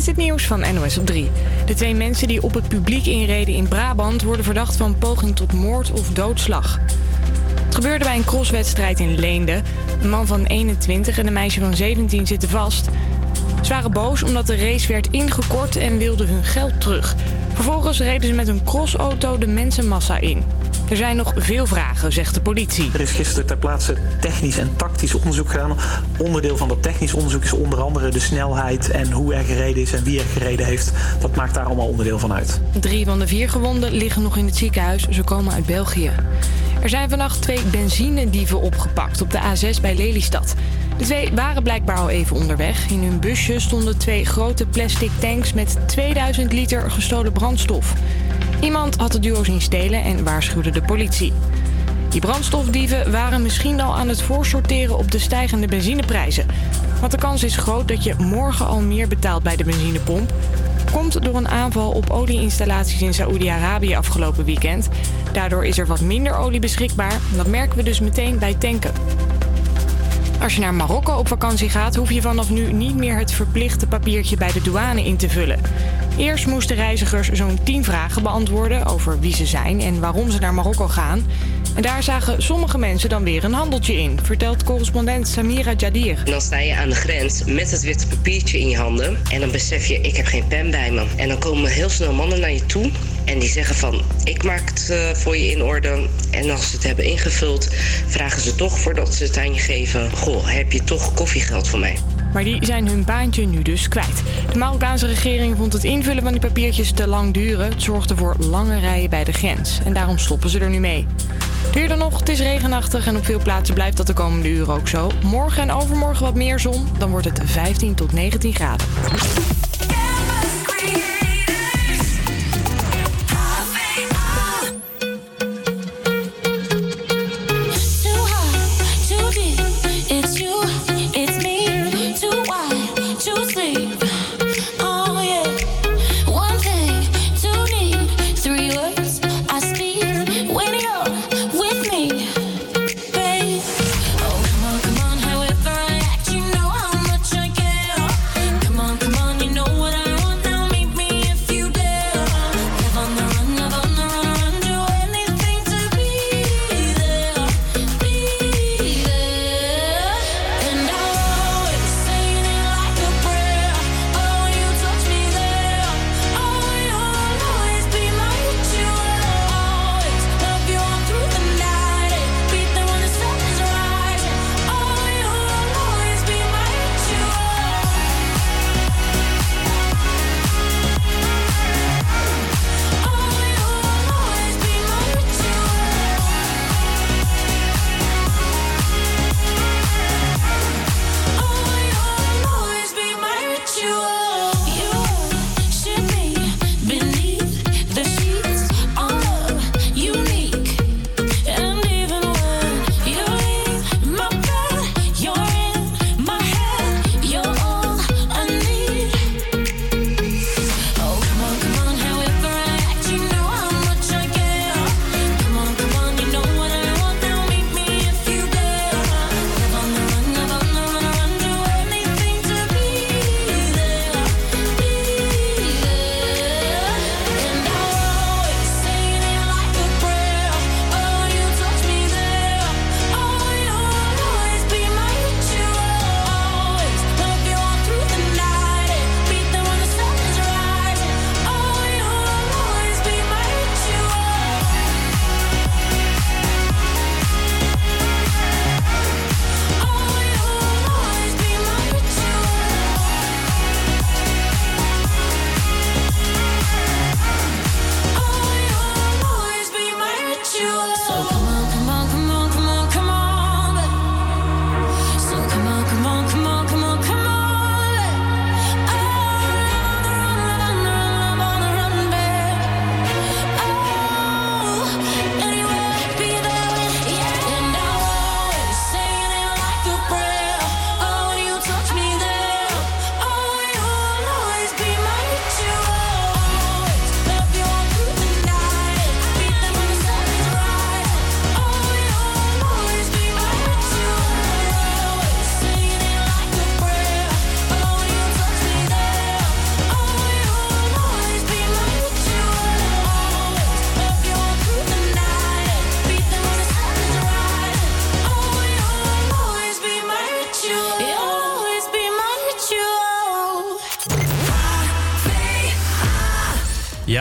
Is het nieuws van NOS op 3. De twee mensen die op het publiek inreden in Brabant worden verdacht van poging tot moord of doodslag. Het gebeurde bij een crosswedstrijd in Leende. Een man van 21 en een meisje van 17 zitten vast. Ze waren boos omdat de race werd ingekort en wilden hun geld terug. Vervolgens reden ze met een crossauto de mensenmassa in. Er zijn nog veel vragen, zegt de politie. Er is gisteren ter plaatse technisch en tactisch onderzoek gedaan. Onderdeel van dat technisch onderzoek is onder andere de snelheid en hoe er gereden is en wie er gereden heeft. Dat maakt daar allemaal onderdeel van uit. Drie van de vier gewonden liggen nog in het ziekenhuis. Ze komen uit België. Er zijn vannacht twee benzinedieven opgepakt op de A6 bij Lelystad. De twee waren blijkbaar al even onderweg. In hun busje stonden twee grote plastic tanks met 2000 liter gestolen brandstof. Iemand had het duo zien stelen en waarschuwde de politie. Die brandstofdieven waren misschien al aan het voorsorteren op de stijgende benzineprijzen. Want de kans is groot dat je morgen al meer betaalt bij de benzinepomp. Komt door een aanval op olieinstallaties in Saoedi-Arabië afgelopen weekend. Daardoor is er wat minder olie beschikbaar. Dat merken we dus meteen bij tanken. Als je naar Marokko op vakantie gaat, hoef je vanaf nu niet meer het verplichte papiertje bij de douane in te vullen. Eerst moesten reizigers zo'n 10 vragen beantwoorden over wie ze zijn en waarom ze naar Marokko gaan. En daar zagen sommige mensen dan weer een handeltje in, vertelt correspondent Samira Jadir. Dan sta je aan de grens met het witte papiertje in je handen. En dan besef je, ik heb geen pen bij me. En dan komen heel snel mannen naar je toe. En die zeggen van, ik maak het eh, voor je in orde. En als ze het hebben ingevuld, vragen ze toch voordat ze het aan je geven... Goh, heb je toch koffiegeld voor mij? Maar die zijn hun baantje nu dus kwijt. De Marokkaanse regering vond het invullen van die papiertjes te lang duren. Het zorgde voor lange rijen bij de grens. En daarom stoppen ze er nu mee. Duurder nog, het is regenachtig en op veel plaatsen blijft dat de komende uren ook zo. Morgen en overmorgen wat meer zon, dan wordt het 15 tot 19 graden.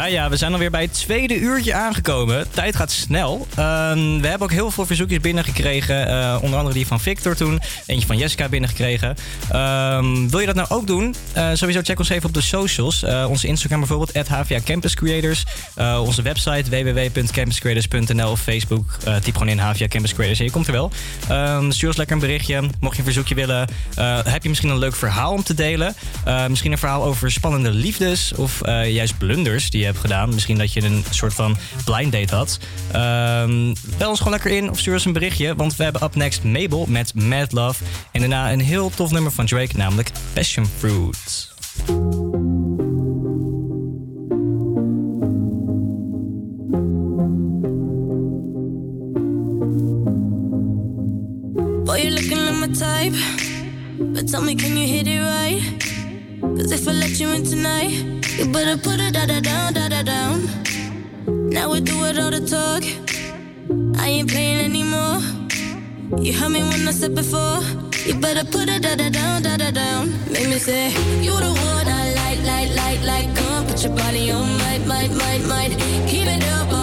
Ja, we zijn alweer bij het tweede uurtje aangekomen. Tijd gaat snel. Ehm, we hebben ook heel veel verzoekjes binnengekregen. eh, onder andere die van Victor toen. Eentje van Jessica binnengekregen. Ehm, wil je dat nou ook doen? Eh, sowieso check ons even op de socials. Eh, onze Instagram bijvoorbeeld, HVA Campus Creators. Onze website www.campuscreators.nl of Facebook. Typ gewoon in HVA Campus Creators en je komt er wel. Ehm, stuur ons lekker een berichtje. Mocht je een verzoekje willen. Heb je misschien een leuk verhaal om te delen? Misschien een verhaal over spannende liefdes of juist blunders die je hebt gedaan. Misschien dat je een soort van blind date had. Ehm, bel ons gewoon lekker in of stuur ons een berichtje. Want we hebben up next Mabel met Mad Love. En daarna een heel tof nummer van Drake, namelijk Passion Fruit. Boy, my type. But tell me, can you hit it right? Cause if I let you in tonight, you better put it da da down, da da down. Now we do it all the talk. I ain't playing anymore. You heard me when I said before. You better put it da da down, da da down. Make me say, You the one I like, like, like, like. Come put your body on, might, might, might, might. Keep it up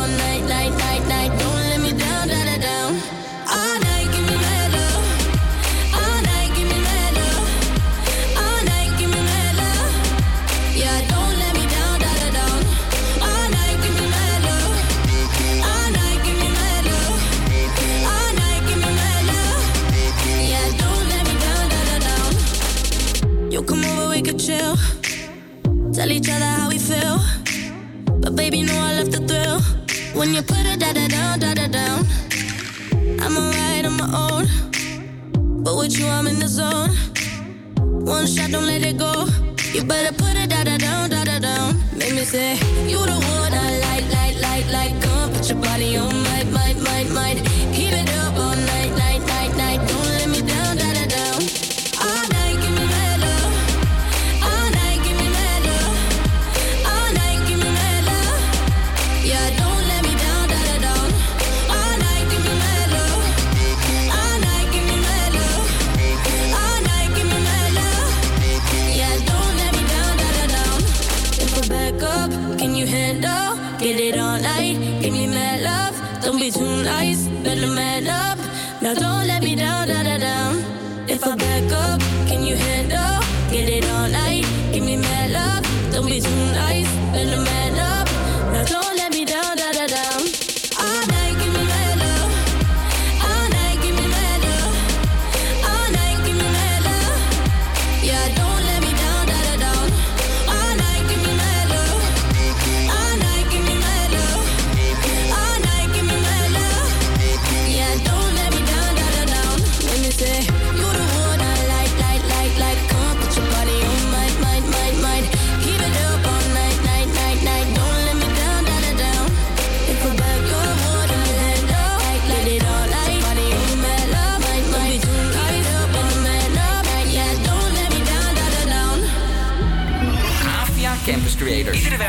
Tell each other how we feel. But baby, know I love the thrill. When you put it da da down, da da down. I'm alright on my own. But with you, I'm in the zone. One shot, don't let it go. You better put it da da down, da da down. Make me say, You the one I like, like, like, like. Come put your body on, better man up. Now don't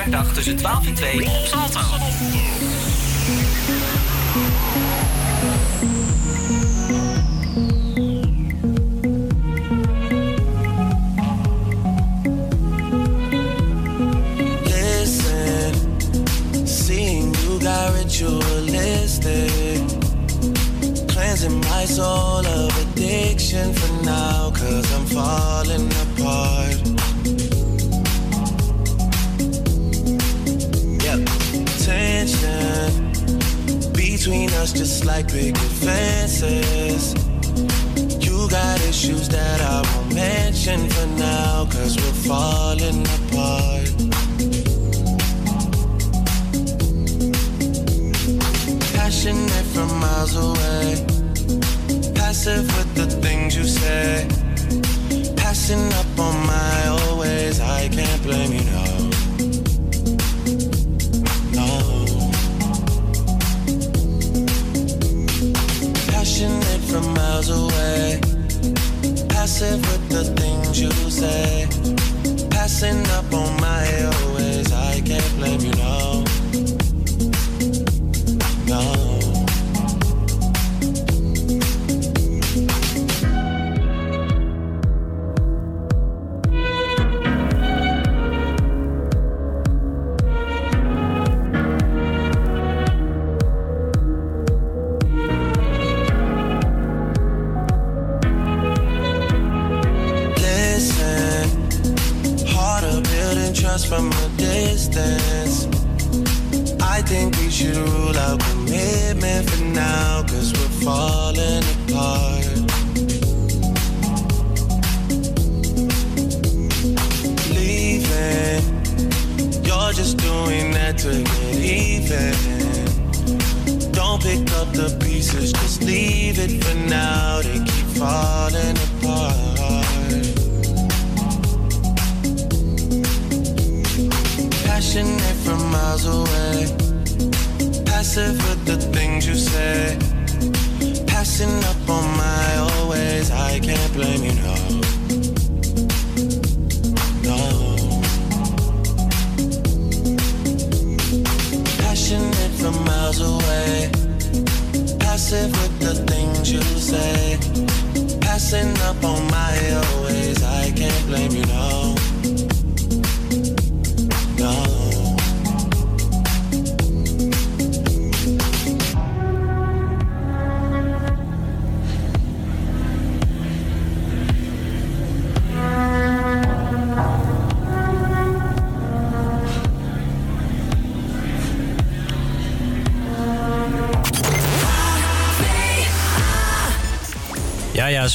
Iedere werkdag tussen 12 en 2 op Salto. Got ritualistic, cleansing my soul of addiction for now, cause I'm falling just like picket fences. You got issues that I won't mention for now, cause we're falling apart. Passionate from miles away, passive with the things you say. Passing up on my old ways, I can't blame you, no. Miles away, passive with the things you say. Passing up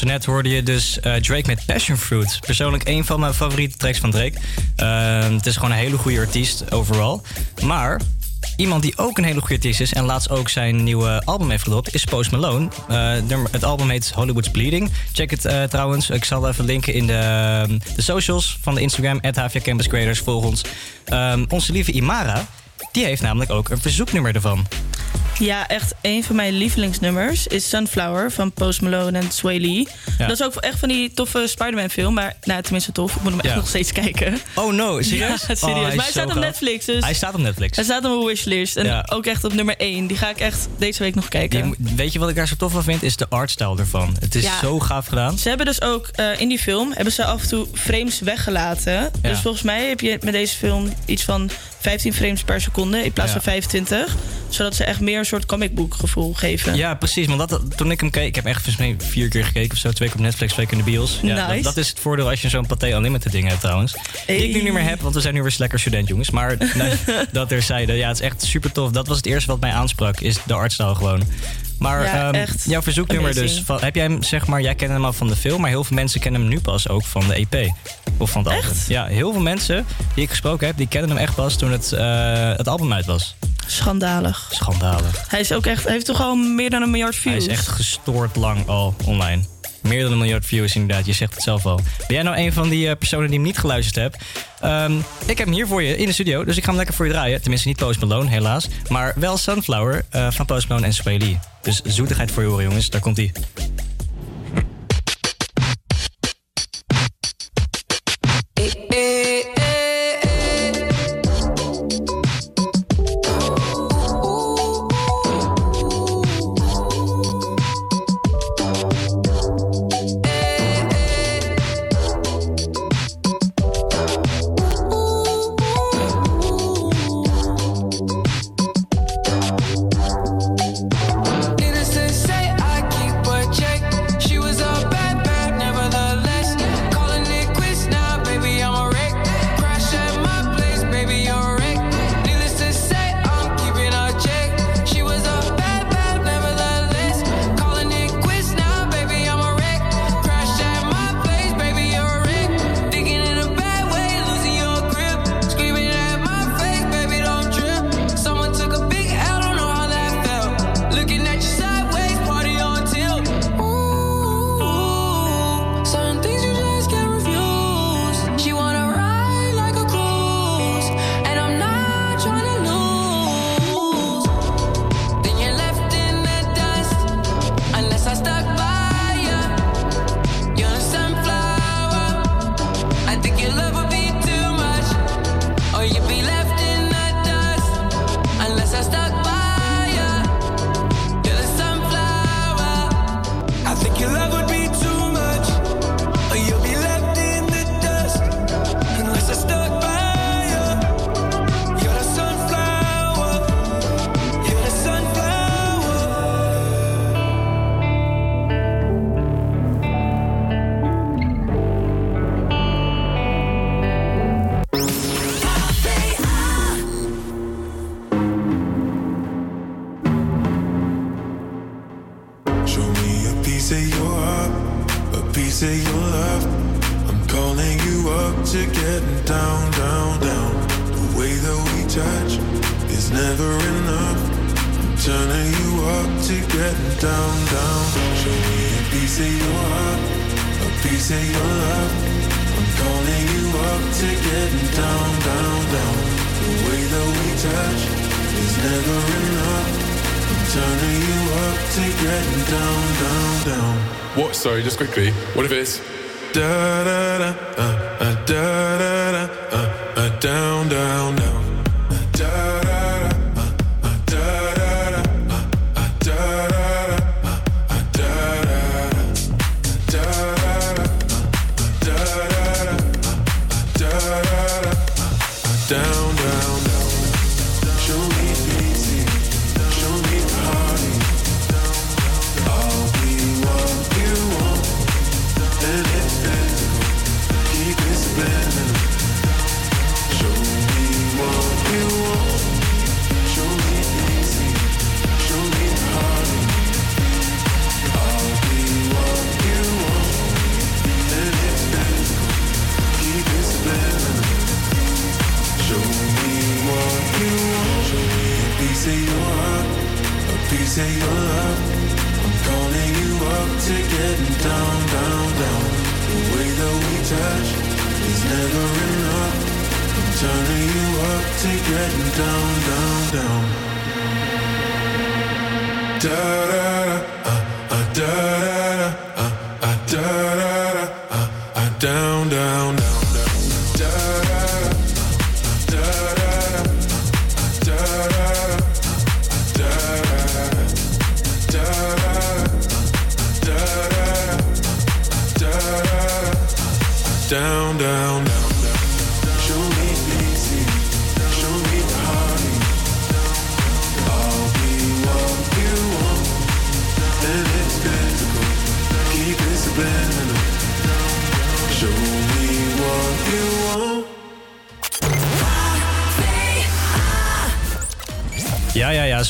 net hoorde je dus eh, Drake met Passion Fruit. Persoonlijk een van mijn favoriete tracks van Drake. Eh, het is gewoon een hele goede artiest overal. Maar iemand die ook een hele goede artiest is... en laatst ook zijn nieuwe album heeft gedropt, is Post Malone. Eh, het album heet Hollywood's Bleeding. Check het eh, trouwens. Ik zal even linken in de, de socials van de Instagram... HVA Campus Creators. Volg ons. Ehm, onze lieve Imara... Die heeft namelijk ook een verzoeknummer ervan. Ja, echt een van mijn lievelingsnummers is Sunflower van Post Malone en Sway Lee. Ja. Dat is ook echt van die toffe Spider-Man film, maar nou, tenminste tof. Ik moet hem echt Ja. nog steeds kijken. Oh no, serieus? Ja, serieus. Oh, hij maar hij staat op. Netflix, dus... Hij staat op Netflix. Hij staat op mijn wishlist en ook echt op nummer 1. Die ga ik echt deze week nog kijken. Die weet je wat ik daar zo tof van vind? Is de artstyle ervan. Het is zo gaaf gedaan. Ze hebben dus ook eh, in die film hebben ze af en toe frames weggelaten. Dus volgens mij heb je met deze film iets van 15 frames per seconde in plaats Ja. van 25. Zodat ze echt meer een soort comic book gevoel geven. Ja, precies. Want dat, toen ik hem keek, ik heb echt vier keer gekeken of zo. Twee keer op Netflix, twee keer in de bios. Ja, Nice. dat, dat is het voordeel als je zo'n Pathé Unlimited ding hebt trouwens. Die ik nu niet meer heb, want we zijn nu weer lekker student jongens. Maar nee, dat terzijde. Ja, het is echt super tof. Dat was het eerste wat mij aansprak, is de artstyle gewoon. Maar Ja, ehm, echt jouw verzoeknummer dus. Van, heb jij hem, zeg maar, jij kent hem al van de film, maar heel veel mensen kennen hem nu pas ook van de EP. Of van het album. Ja, heel veel mensen die ik gesproken heb, die kennen hem echt pas toen het, eh, het album uit was. Schandalig. Schandalig. Hij is ook echt, hij heeft toch al meer dan een miljard views. Hij is echt gestoord lang al online. Meer dan een miljard views inderdaad, je zegt het zelf al. Ben jij nou een van die eh, personen die hem niet geluisterd hebt? Ehm, ik heb hem hier voor je in de studio, dus ik ga hem lekker voor je draaien. Tenminste niet Post Malone, helaas. Maar wel Sunflower eh, van Post Malone en Sway Lee. Dus zoetigheid voor je horen jongens, daar komt say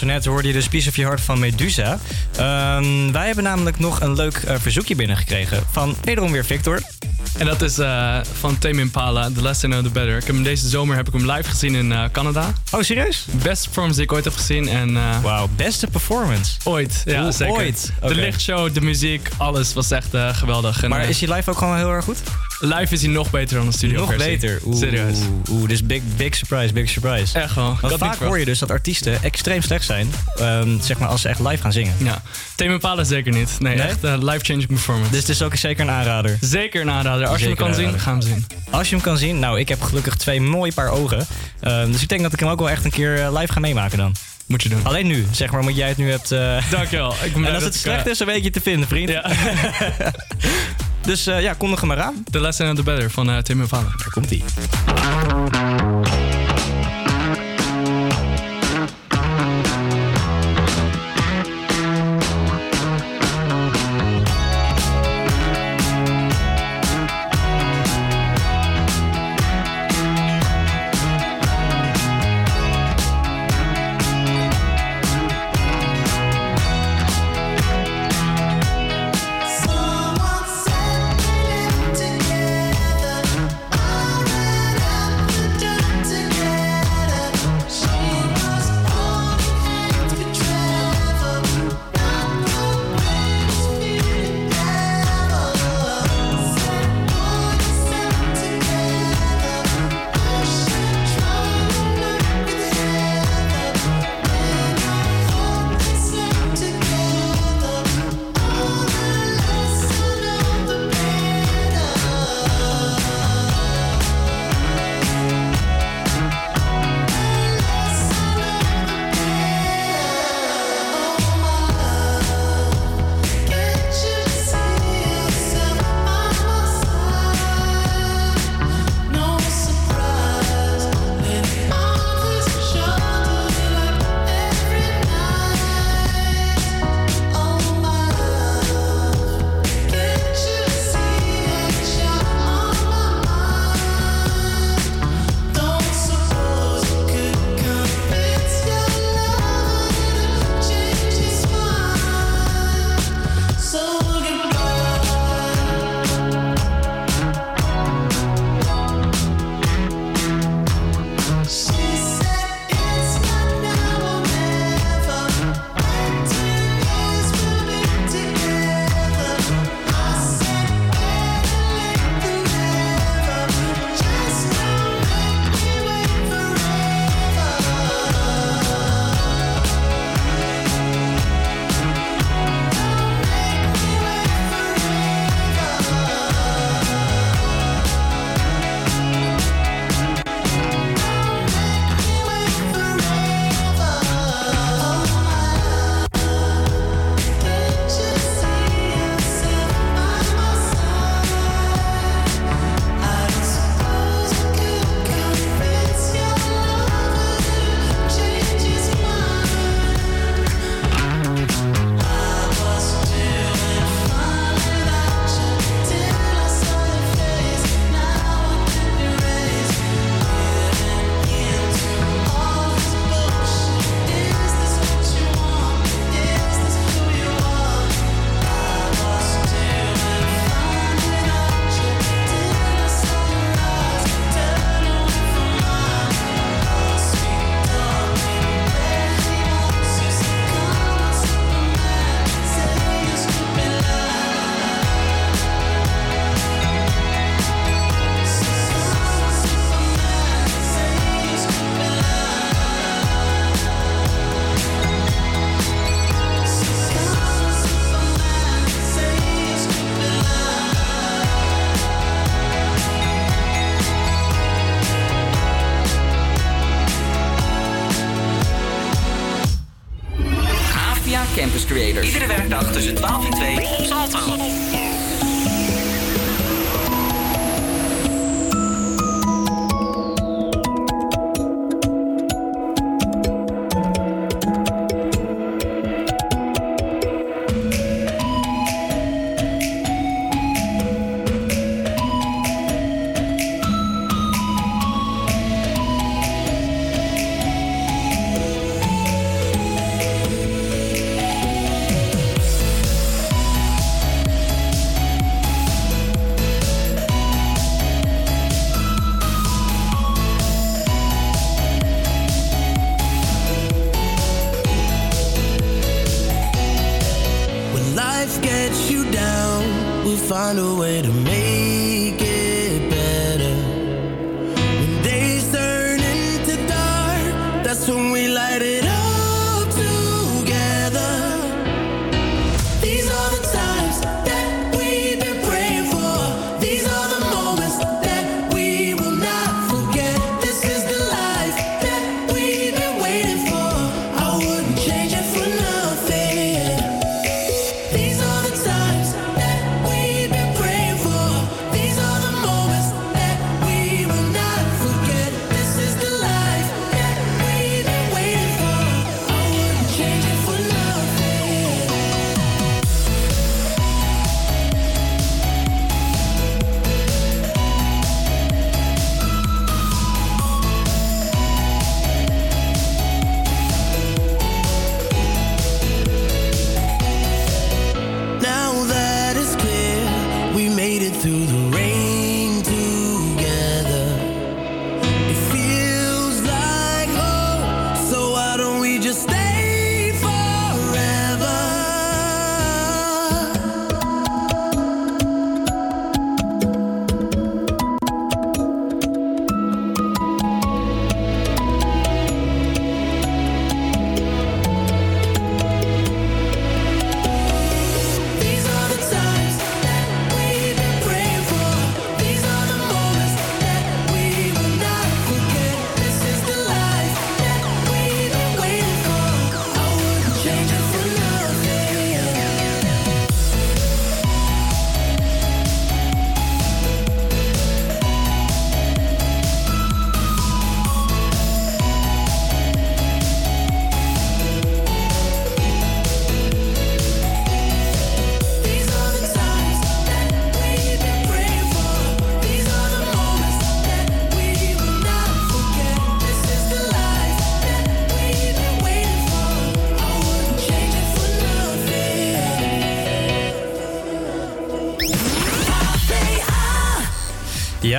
Zo net hoorde je dus Piece of Your Heart van Medusa. Ehm, wij hebben namelijk nog een leuk eh, verzoekje binnengekregen van wederom weer Victor. En dat is eh, van Tame Impala, The Less I Know The Better. Ik heb hem deze zomer heb ik hem live gezien in eh, Canada. Oh, serieus? Beste performance die ik ooit heb gezien. En, Wauw, beste performance? Ooit, ja Oeh, zeker. ooit? De lichtshow, de muziek, alles was echt geweldig. En, Maar is hij live ook gewoon heel erg goed? Live is hij nog beter dan de studio Nog beter. Oeh, Serieus. Oeh, dus big, big surprise, big surprise. Echt wel. Want vaak hoor je dus dat artiesten extreem slecht zijn, ehm, zeg maar als ze echt live gaan zingen. Ja, Impala zeker niet. Nee, Nee? echt eh, life-changing performance. Dus het is ook zeker een aanrader. Zeker een aanrader. Als je hem kan een zien, ga hem zien. Als je hem kan zien, nou, ik heb gelukkig twee mooie paar ogen. Ehm, dus ik denk dat ik hem ook wel echt een keer eh, live ga meemaken dan. Moet je doen. Alleen nu, zeg maar, omdat jij het nu hebt. eh, Dankjewel. Ik ben en als het slecht is, dan weet je te vinden, vriend. Ja. dus eh, ja, kondig hem maar aan. The Less Know The Better van eh Tame Impala. Daar komt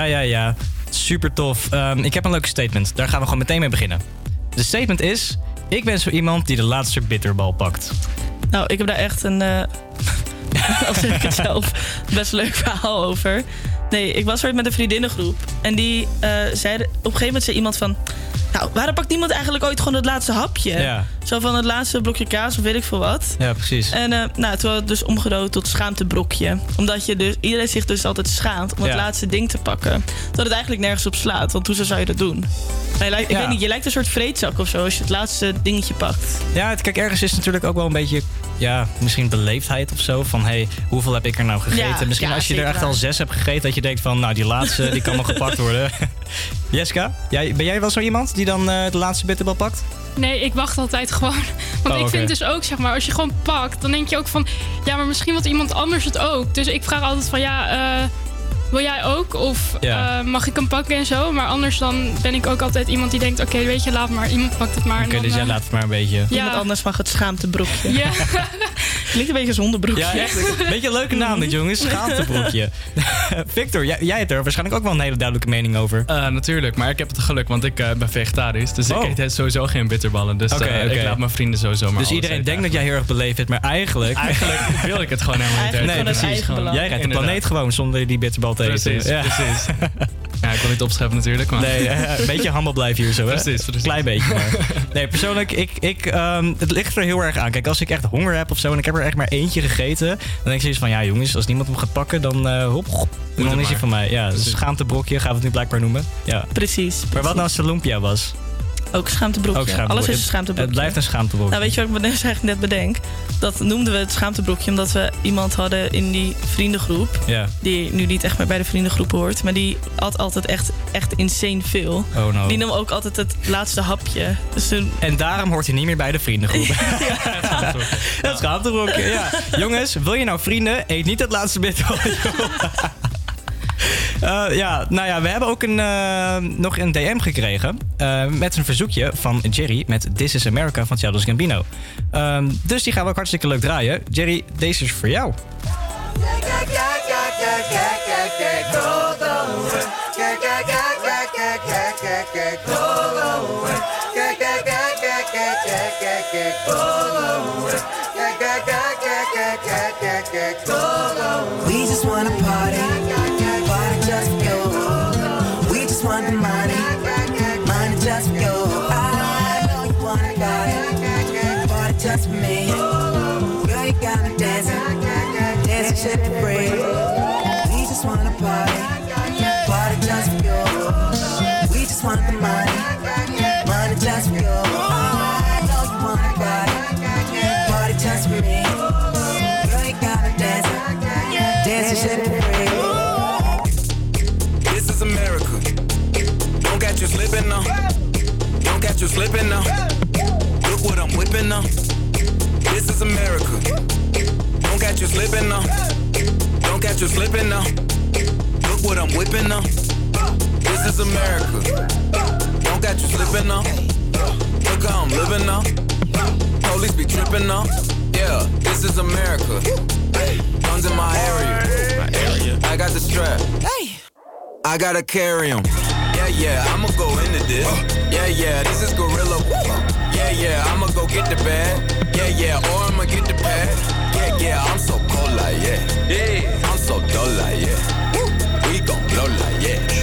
Ja, ja, ja. Super tof. Ehm, ik heb een leuke statement. Daar gaan we gewoon meteen mee beginnen. De statement is: Ik ben zo iemand die de laatste bitterbal pakt. Nou, ik heb daar echt een, eh al zeg ik het zelf, best leuk verhaal over. Nee, ik was ooit met een vriendinnengroep. En die eh zeiden, op een gegeven moment zei iemand van... Nou, waarom pakt niemand eigenlijk ooit gewoon het laatste hapje? Ja. Zo van het laatste blokje kaas of weet ik veel wat. Ja, precies. En eh, nou, toen had het dus omgedood tot schaamtebrokje. Omdat je dus, iedereen zich dus altijd schaamt om het laatste ding te pakken. Dat het eigenlijk nergens op slaat, want hoezo zou je dat doen? Maar je lijkt, Ik Ja. weet niet, je lijkt een soort vreedzak of zo als je het laatste dingetje pakt. Ja, het, kijk, ergens is natuurlijk ook wel een beetje, ja, misschien beleefdheid of zo. Van, hey, hoeveel heb ik er nou gegeten? Ja, misschien als je er echt al zes hebt gegeten, dat je denkt van, nou, die laatste, die kan nog gepakt worden. Jessica, jij, ben jij wel zo iemand die dan eh, de laatste bitterbal pakt? Nee, ik wacht altijd gewoon. Want Oh, ik vind dus ook, zeg maar, als je gewoon pakt, dan denk je ook van, ja, maar misschien wil iemand anders het ook. Dus ik vraag altijd van, ja, eh, wil jij ook? Of Ja. eh, mag ik hem pakken en zo? Maar anders dan ben ik ook altijd iemand die denkt, oké, weet je, laat maar, iemand pakt het maar. Oké, dus jij eh, laat het maar een beetje. Iemand anders mag het schaamtebrokje. Ja. Klinkt een beetje zonder broekje. Ja, echt. Een beetje een leuke naam dit, jongens. Schaamtebroekje. Victor, jij, jij hebt er waarschijnlijk ook wel een hele duidelijke mening over. Eh, natuurlijk, maar ik heb het geluk, want ik eh, ben vegetarisch. Dus Oh. ik eet sowieso geen bitterballen. Dus eh, ik laat mijn vrienden sowieso maar Dus iedereen denkt dat jij heel erg beleefd bent, maar eigenlijk... Eigenlijk wil ik het gewoon helemaal niet Nee, precies. Jij rijdt de planeet gewoon zonder die bitterbal te eten. Precies, Ja. precies. Ja, ik wil niet opscheppen natuurlijk, maar... Nee, eh, een beetje humble blijven hier zo, hè? Precies, precies. Klein beetje maar. Nee, persoonlijk, ik, ik, ehm, het ligt er heel erg aan. Kijk, als ik echt honger heb of zo en ik heb er echt maar eentje gegeten... dan denk ik zoiets van, ja jongens, als niemand hem gaat pakken, dan eh hop, hop, dan het is hij van mij. Ja, dus Precies. schaamtebrokje gaan we het nu blijkbaar noemen. Ja. Precies. Maar wat nou als de lumpia was? Ook schaamtebroekje. Ook. Alles is een schaamtebroekje. Het blijft een schaamtebroekje. Nou, weet je wat ik me eigenlijk net bedenk? Dat noemden we het schaamtebroekje omdat we iemand hadden in die vriendengroep. Ja. Die nu niet echt meer bij de vriendengroep hoort. Maar die at altijd echt, echt insane veel. Oh no. Die nam ook altijd het laatste hapje. Dus toen... En daarom hoort hij niet meer bij de vriendengroep. Het schaamtebroekje, ja. Jongens, wil je nou vrienden? Eet niet het laatste bit. Eh, ja, nou ja, we hebben ook een, eh, nog een DM gekregen. eh, met een verzoekje van Jerry met This is America van Childish Gambino. Ehm, dus die gaan we ook hartstikke leuk draaien. Jerry, deze is voor jou. We just wanna party just want the money, money just for you. I know you wanna party, party just for me. You gotta dance, dance and shit for free. This is America. Don't catch you slipping now. Don't catch you slipping now. Look what I'm whipping now. This is America. Don't catch you slipping now. Don't catch you slipping now. Look what I'm whipping now. This is America. Don't catch you slipping now. Look how I'm living now. Police be tripping now. Yeah, this is America. Guns in my area. My area. I got the strap. Hey. I gotta carry 'em. Yeah, yeah, I'ma go into this. Yeah, yeah, this is gorilla. Yeah, yeah, I'ma go get the bag. Yeah, yeah, or I'ma get the pad. Yeah, yeah, I'm so cold like yeah. Yeah, I'm so dull like yeah. We gon' blow like yeah.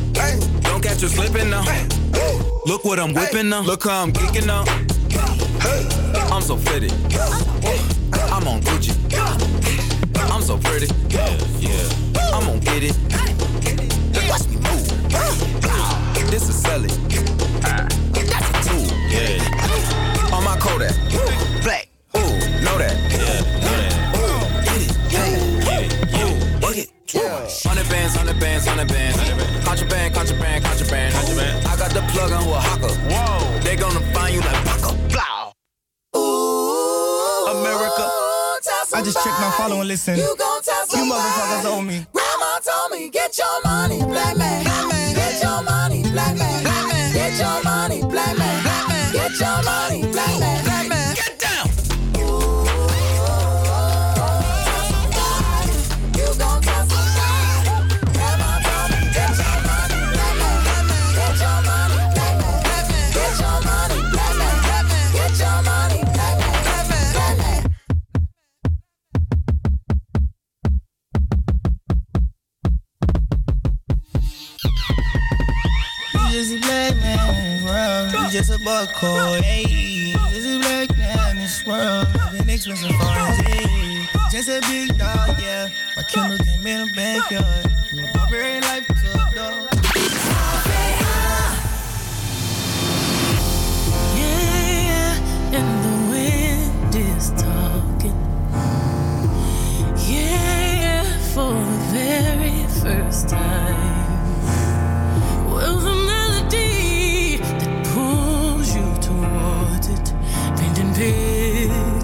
Don't catch you slipping now. Look what I'm whipping now. This is America. Yeah, yeah. Don't catch you slipping now. Don't catch you slipping now. Look what I'm whipping now. Look how I'm geeking now. I'm so fitted. I'm on Gucci. I'm so pretty. Yeah, yeah. I'm gonna get it. Watch me move. This is Sally. That's a tool. Yeah. On my Kodak. Black. Ooh, know that. Bands, hundred bands, hundred bands. Contraband, contraband, contraband. Contraband. I got the plug on who a hawker. Whoa. They gonna find you like Paco. Blow. America. I just checked my follow and listen. You gon' tell You motherfuckers owe me. Grandma told me, get your money, black man. Black man. Get your money, black man. Get your money, black man. Get your money, black man. Buck code. Hey, just a black man in this world. Been expensive for his head. Just a big dog, yeah. My Kindle came in the backyard. My barbarian life took dog.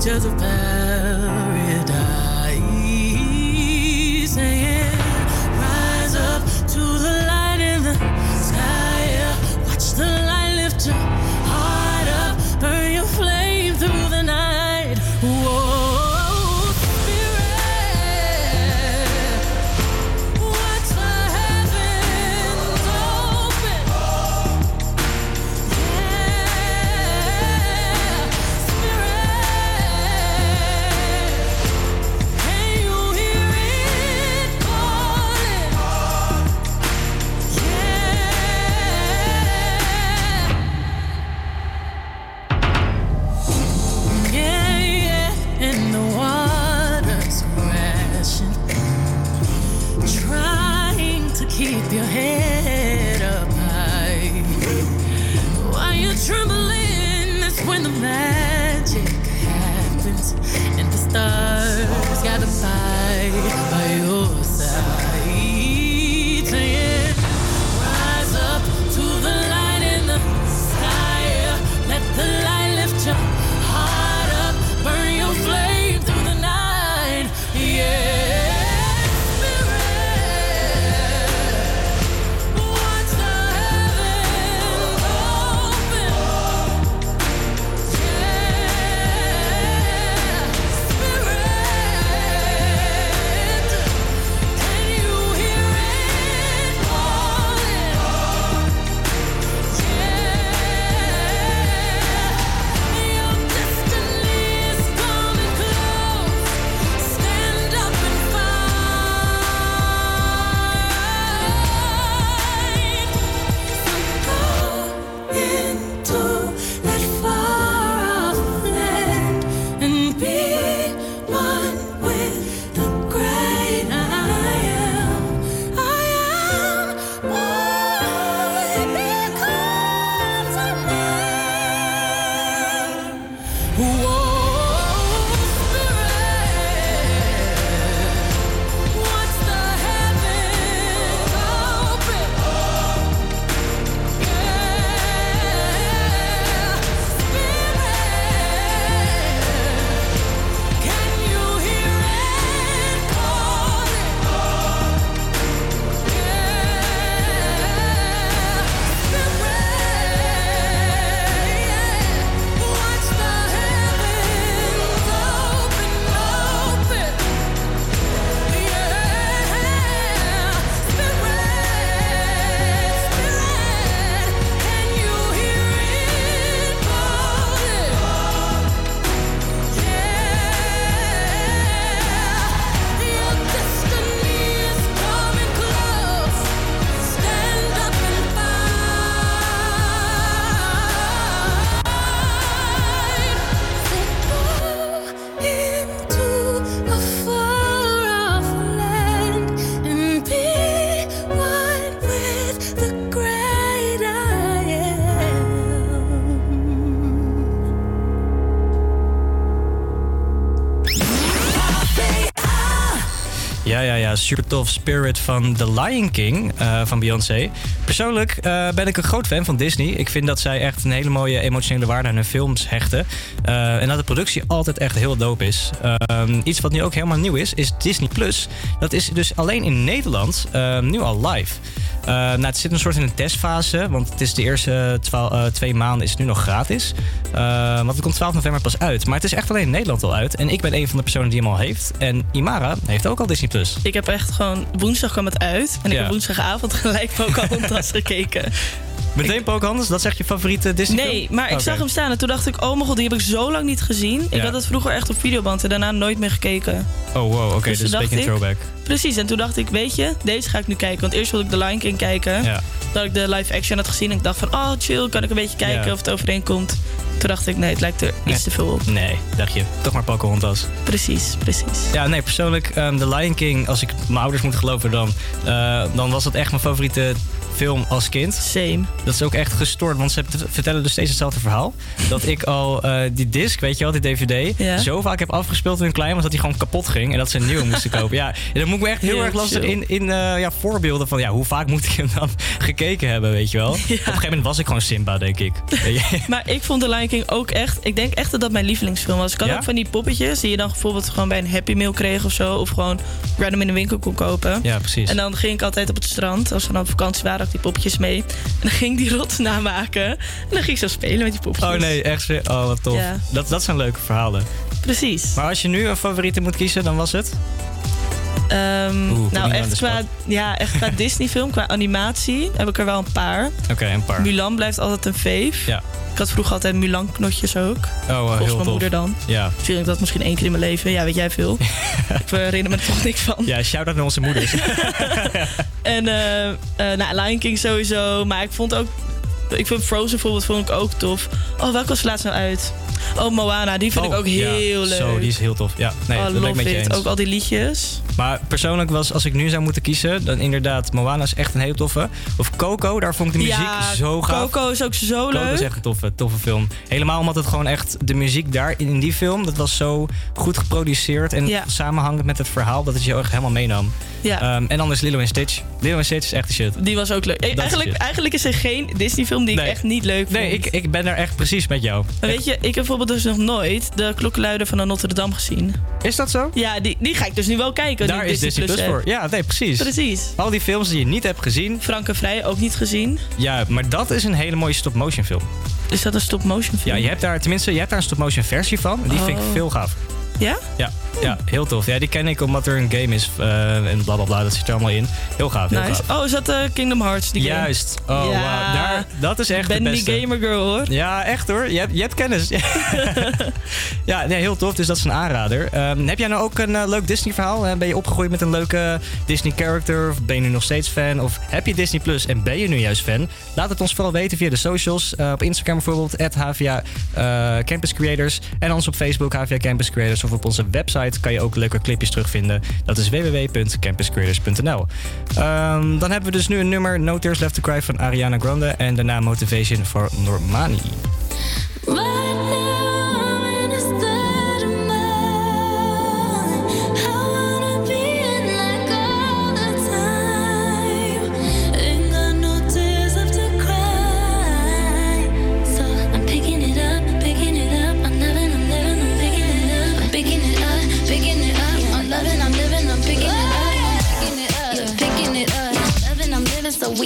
Pictures of paradise. Super tof. Spirit van The Lion King eh, van Beyoncé. Persoonlijk eh, ben ik een groot fan van Disney. Ik vind dat zij echt een hele mooie emotionele waarde aan hun films hechten. Eh, en dat de productie altijd echt heel dope is. Ehm, iets wat nu ook helemaal nieuw is, is Disney Plus. Dat is dus alleen in Nederland eh, nu al live. Eh, nou, het zit een soort in een testfase, want het is de eerste eh, twee maanden is het nu nog gratis. Eh, want het komt 12 november pas uit. Maar het is echt alleen in Nederland al uit. En ik ben een van de personen die hem al heeft. En Imara heeft ook al Disney Plus. Ik heb echt gewoon... Woensdag kwam het uit. En ik heb woensdagavond gelijk Pocahontas gekeken. Meteen Pocahontas, dat is echt je favoriete Disney film? Nee, maar ik zag hem staan en toen dacht ik... Oh mijn god, die heb ik zo lang niet gezien. Ik had het vroeger echt op videoband en daarna nooit meer gekeken. Oh wow, oké, Dus dus, toen een beetje een throwback. Precies, en toen dacht ik, weet je, deze ga ik nu kijken. Want eerst wilde ik The Lion King kijken. Ja. Dat ik de live action had gezien en ik dacht van... Oh, chill, kan ik een beetje kijken Ja. of het overeenkomt. Toen dacht ik, nee, het lijkt er iets te veel op. Nee, dacht je. Toch maar Pocahontas. Precies, precies. Ja, nee, persoonlijk, The Lion King, als ik mijn ouders moet geloven, dan, eh, dan was dat echt mijn favoriete film als kind. Same. Dat is ook echt gestoord, want ze vertellen dus steeds hetzelfde verhaal. Dat ik al eh, die disc, weet je wel, die DVD, Ja. zo vaak heb afgespeeld toen ik klein was dat die gewoon kapot ging en dat ze een nieuwe moesten kopen. Ja, en dan moet ik me echt heel, Heel erg lastig chill. in, in eh, ja, voorbeelden van ja, hoe vaak moet ik hem dan gekeken hebben, weet je wel. Op een gegeven moment was ik gewoon Simba, denk ik. Maar ik vond The Lion King ook echt... Ik denk echt dat dat mijn lievelingsfilm was. Ik had Ja? ook van die poppetjes die je dan bijvoorbeeld gewoon bij een Happy Meal kreeg of zo. Of gewoon random in de winkel kon kopen. Ja, precies. En dan ging ik altijd op het strand, als we dan op vakantie waren, had ik die poppetjes mee. En dan ging die rots namaken. En dan ging ik zo spelen met die poppetjes. Oh nee, echt. Oh, wat tof. Ja. Dat, dat zijn leuke verhalen. Precies. Maar als je nu een favoriete moet kiezen, dan was het? Oeh, me nou, echt qua, ja, echt qua Disney-film, qua animatie, heb ik er wel een paar. Oké, een paar. Mulan blijft altijd een fave. Ja. Ik had vroeger altijd Mulan-knotjes ook. Oh, eh, Volgens heel mijn tof. moeder dan. Ja. Misschien ik dat misschien één keer in mijn leven. Ja, weet jij veel. ik herinner me er toch niks van. Ja, shout-out naar onze moeders. En eh, nou, Lion King sowieso. Maar ik vond ook... Ik vind Frozen bijvoorbeeld vond ik ook tof. Oh, welke was laatst nou uit? Oh, Moana. Die vind ik Oh, ook heel ja, leuk. Zo, die is heel tof. Ja, nee, oh, dat ben ik met je eens. Ook al die liedjes. Maar persoonlijk was, als ik nu zou moeten kiezen, dan inderdaad, Moana is echt een hele toffe. Of Coco, daar vond ik de muziek ja, zo gaaf. Coco is ook zo Coco leuk. is echt een toffe, toffe film. Helemaal omdat het gewoon echt, de muziek daar in, die film, dat was zo goed geproduceerd en Ja. samenhangend met het verhaal, dat het je echt helemaal meenam. Ja. Ehm, en dan is Lilo en Stitch. Lilo en Stitch is echt de shit. Die was ook leuk. Eigenlijk, eigenlijk is er geen Die ik echt niet leuk vond. Nee, ik, ik ben daar echt precies met jou. Maar weet je, ik heb bijvoorbeeld dus nog nooit de klokkenluider van de Notre Dame gezien. Is dat zo? Ja, die, die ga ik dus nu wel kijken. Daar is Disney Plus voor. Ja, nee, precies. Precies. Al die films die je niet hebt gezien. Frankenvrij ook niet gezien. Ja, maar dat is een hele mooie stop-motion film. Is dat een stop-motion film? Ja, je hebt daar, tenminste, je hebt daar een stop-motion versie van. En die vind ik Oh. veel gaaf. Ja? Ja, ja, heel tof. Ja, die ken ik omdat er een game is eh, en bla bla bla. Dat zit er allemaal in. Heel gaaf, heel Nice. gaaf. Oh, is dat eh, Kingdom Hearts? Die game? Juist. Oh, Ja. wauw. Daar, dat is echt ben de die beste. gamer girl hoor. Ja, echt hoor. Je hebt, je hebt kennis. ja, nee, heel tof. Dus dat is een aanrader. Ehm, heb jij nou ook een eh, leuk Disney verhaal? Ben je opgegroeid met een leuke Disney character? Of ben je nu nog steeds fan? Of heb je Disney Plus en ben je nu juist fan? Laat het ons vooral weten via de socials. Op Instagram bijvoorbeeld, at HVA Campus Creators. En anders op Facebook, HVA Campus Creators. Of op onze website kan je ook leuke clipjes terugvinden. Dat is www.campuscreators.nl Ehm, Dan hebben we dus nu een nummer No Tears Left to Cry van Ariana Grande. En daarna Motivation voor Normani.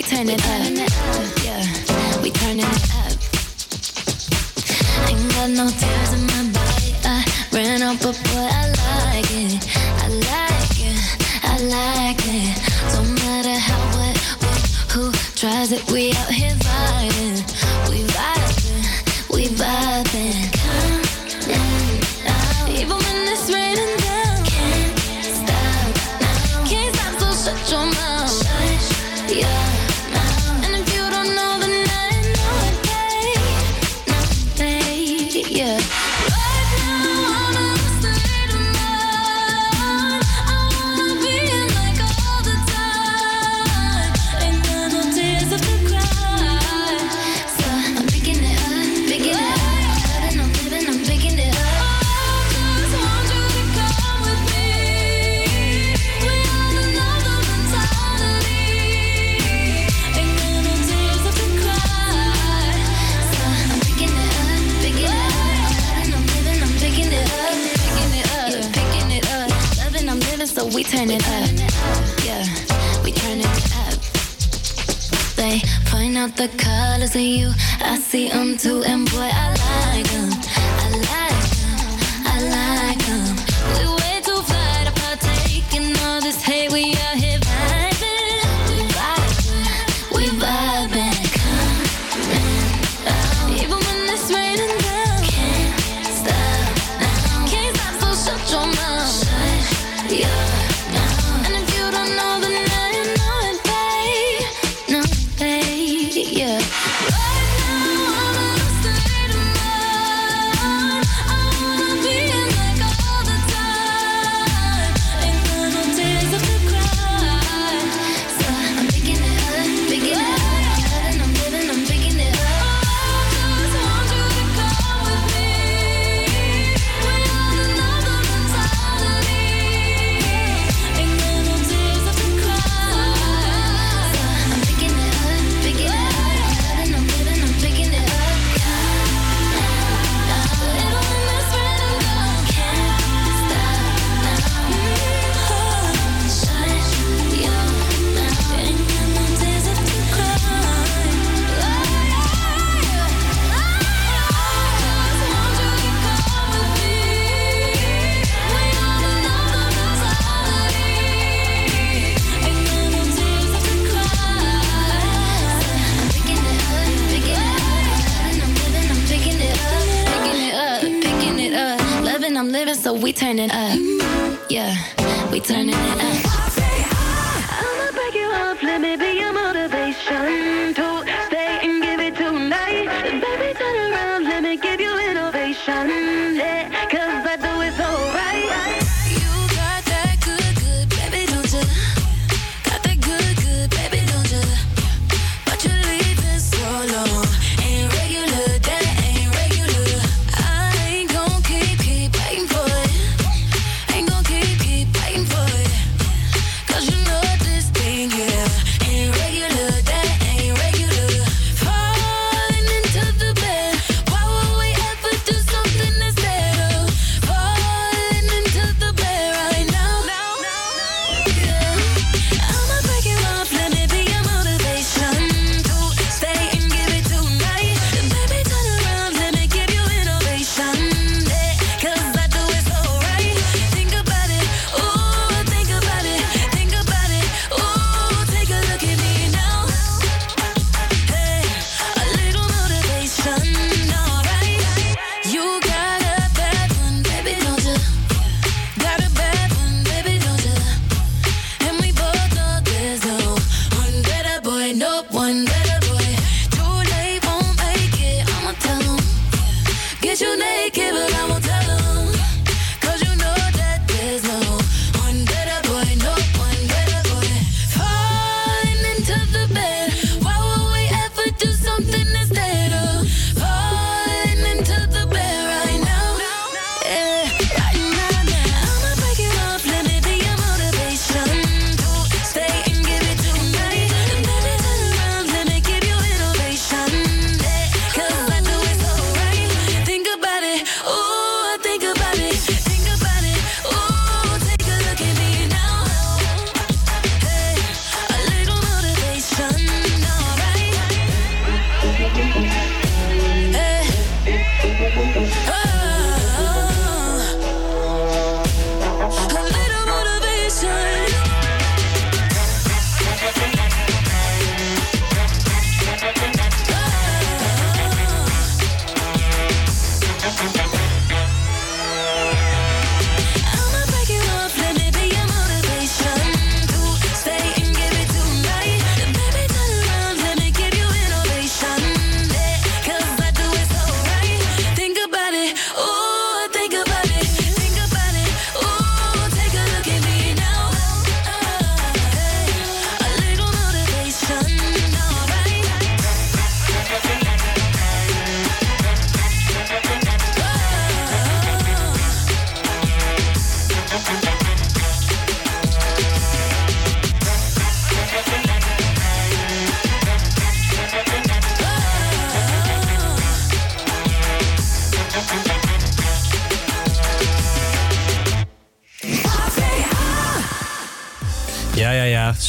We turn it up. Yeah, we turn it up. Ain't got no tears in my body. I ran out, but boy, I like it. I like it. I like it. Don't matter how, what, what, who tries it. We out here. Vibing. see you. I see them too, and boy, I living, I'm living, so we turning up. Yeah, we turning it up. I'ma break you off, let me be your motivation to stay and give it tonight. Baby, turn around, let me give you innovation. Yeah,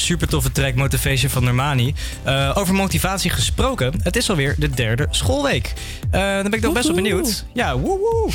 Super toffe track Motivation van Normani. Eh, over motivatie gesproken. Het is alweer de derde schoolweek. Eh dan ben ik nog best wel benieuwd. Ja, woehoe.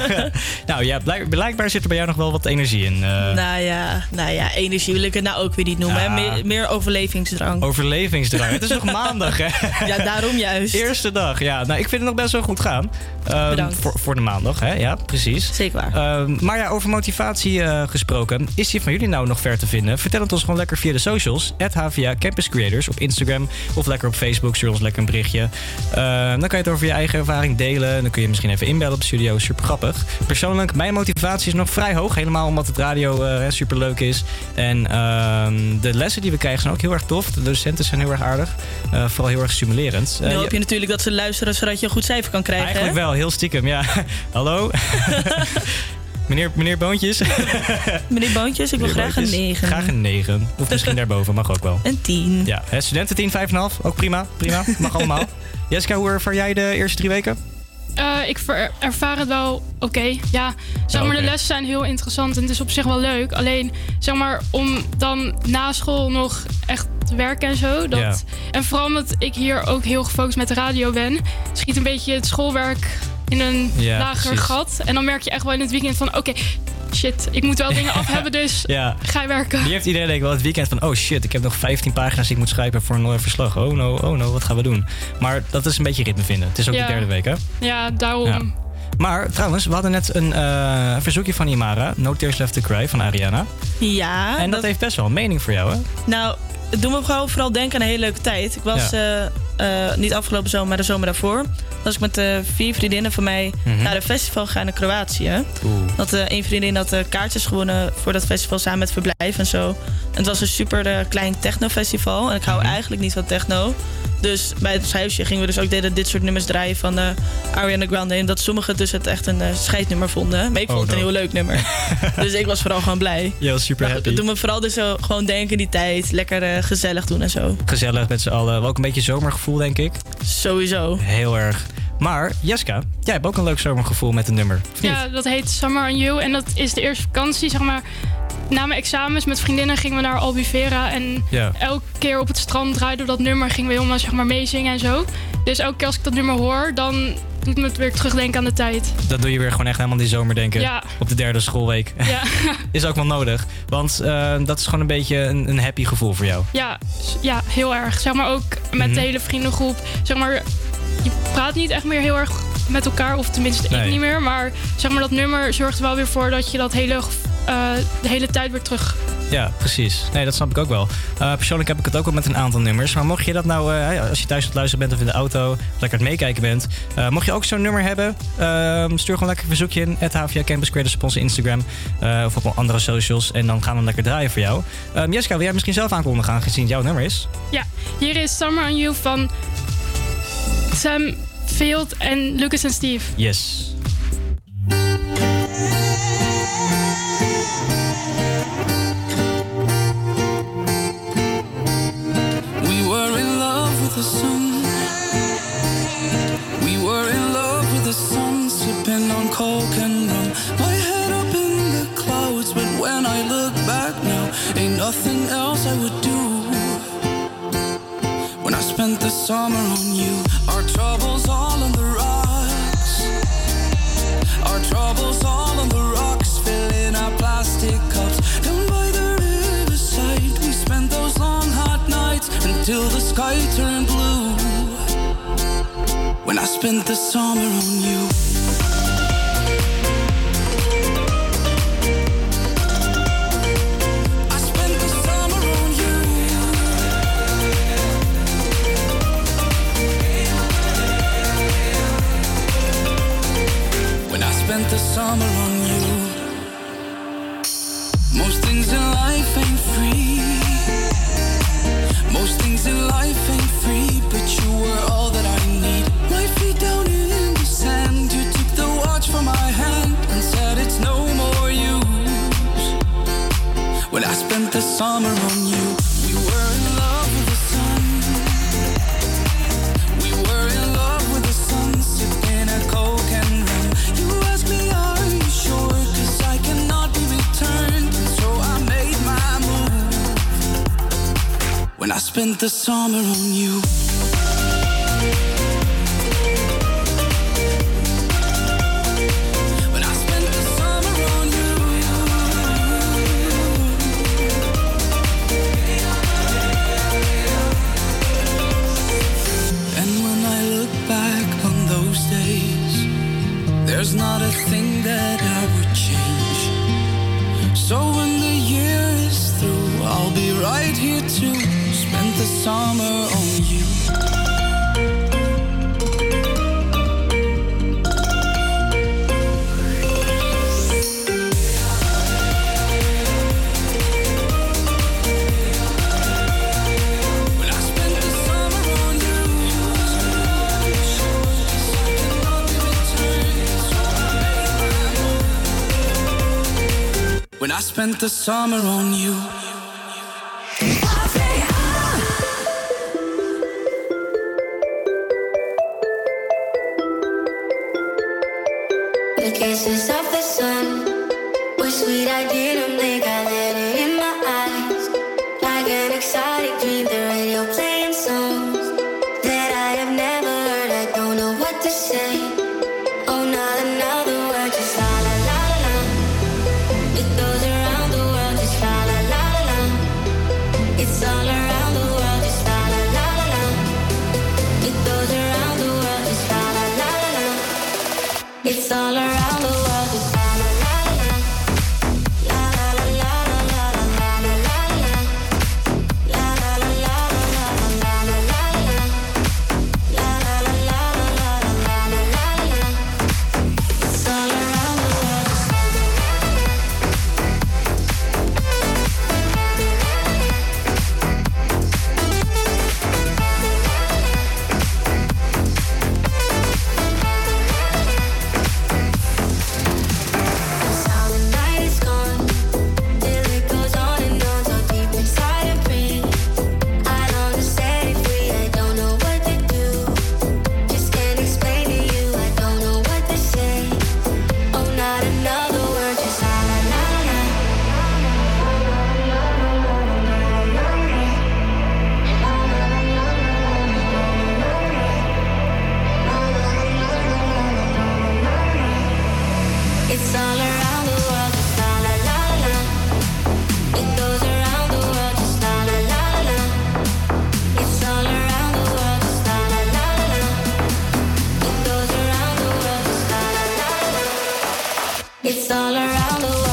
nou ja, blijk- blijkbaar zit er bij jou nog wel wat energie in. eh, Nou ja, nou ja, energie wil ik het nou ook weer niet noemen. Ja. Meer, meer overlevingsdrang. Overlevingsdrang. Het is nog maandag, hè? Ja, daarom juist. Eerste dag, ja. Nou, ik vind het nog best wel goed gaan. Ehm, Bedankt. Voor, voor de maandag, hè? Ja, precies. Zeker waar. Ehm, maar ja, over motivatie eh, gesproken. Is die van jullie nou nog ver te vinden? Vertel het ons gewoon lekker via de socials. HVA Campus Creators op Instagram. Of lekker op Facebook. Stuur ons lekker een berichtje. Ehm, dan kan je het over je eigen ervaring delen. Dan kun je misschien even inbellen op de studio. Super grappig. Persoonlijk, mijn motivatie is nog vrij hoog. Helemaal omdat het radio eh super leuk is. En ehm, de lessen die we krijgen zijn ook heel erg tof. De docenten zijn heel erg aardig. Eh, vooral heel erg stimulerend. Eh, hoop je- je natuurlijk dat ze luisteren zodat je een goed cijfer kan krijgen. Eigenlijk hè? wel, heel stiekem, ja. Hallo? meneer, meneer Boontjes? Meneer Boontjes, ik wil Meneer graag een Boontjes, 9. Graag een 9. Of misschien daarboven, mag ook wel. Een 10. Ja, studenten 10, 5,5. Ook prima, prima. Mag allemaal. Jessica, hoe ervaar jij de eerste drie weken? Eh, ik ver- ervaar het wel oké. Ja, zeg maar, de lessen zijn heel interessant en het is op zich wel leuk. Alleen, zeg maar, om dan na school nog echt te werken en zo. Dat. En vooral omdat ik hier ook heel gefocust met de radio ben, schiet een beetje het schoolwerk in een Ja, lager precies. gat. En dan merk je echt wel in het weekend van, oké, shit, ik moet wel dingen af hebben, dus Ja. ga je werken. Die heeft iedereen denk ik wel het weekend van... oh shit, ik heb nog 15 pagina's die ik moet schrijven voor een mooi verslag. Oh no, oh no, wat gaan we doen? Maar dat is een beetje ritme vinden. Het is ook Ja. de derde week, hè? Ja, daarom. Ja. Maar trouwens, we hadden net een eh, verzoekje van Imara. No Tears Left to Cry van Ariana. Ja. en dat, heeft best wel een mening voor jou, hè? Nou, het doet me gewoon vooral denken aan een hele leuke tijd. Ik was Ja. eh, eh, niet afgelopen zomer, maar de zomer daarvoor. Was ik met eh, vier vriendinnen van mij Mhm. naar een festival gegaan in Kroatië. Oeh. Dat een vriendin had kaartjes gewonnen voor dat festival samen met verblijf en zo. En het was een super klein technofestival. En ik hou Mhm. eigenlijk niet van techno. Dus bij het huisje gingen we dus ook deden dit soort nummers draaien van eh Ariana Grande. En dat sommigen dus het echt een eh, scheidnummer vonden. Maar ik vond Oh, het een no. heel leuk nummer. dus ik was vooral gewoon blij. Je was super Maar happy. het doet me vooral dus zo gewoon denken in die tijd. Lekker eh, gezellig doen en zo. Gezellig met z'n allen. Wel Ook een beetje zomergevoel, denk ik. Sowieso. Heel erg. Maar, Jeska, jij hebt ook een leuk zomergevoel met een nummer. Ja, dat heet Summer on You. En dat is de eerste vakantie, zeg maar. Na mijn examens met vriendinnen gingen we naar Albufeira. En Ja. elke keer op het strand draaiden we dat nummer. Gingen we helemaal zeg maar, meezingen en zo. Dus elke keer als ik dat nummer hoor, dan doet me het weer terugdenken aan de tijd. Dat doe je weer gewoon echt helemaal die zomer denken. Ja. Op de derde schoolweek. Ja, is ook wel nodig. Want eh, dat is gewoon een beetje een, een happy gevoel voor jou. ja, ja, heel erg. Zeg maar ook met Mhm. de hele vriendengroep. Zeg maar, je praat niet echt meer heel erg met elkaar. Of tenminste, Nee. ik niet meer. Maar zeg maar, dat nummer zorgt er wel weer voor dat je dat hele, eh, de hele tijd weer terug Ja, precies. Nee, dat snap ik ook wel. Eh, persoonlijk heb ik het ook wel met een aantal nummers. Maar mocht je dat nou, eh, als je thuis aan het luisteren bent of in de auto, of lekker aan het meekijken bent. mocht je ook zo'n nummer hebben, ehm, stuur gewoon lekker een verzoekje in. Het HVA Campus Creators op onze Instagram. of op andere socials. En dan gaan we hem lekker draaien voor jou. Ehm, Jessica, wil jij misschien zelf aankondigen aangezien het jouw nummer is? Ja, hier is Summer on You van Sam Field en Lucas en Steve. Yes. The sun. We were in love with the sun, sipping on coke and rum. My head up in the clouds, but when I look back now, ain't nothing else I would do. When I spent the summer on you, our troubles all on the rocks. Our troubles all on the rocks, filling our plastic cups. Down by the riverside, we spent those long hot nights until the sky. When I spent the summer on you. The summer on you. All around the world.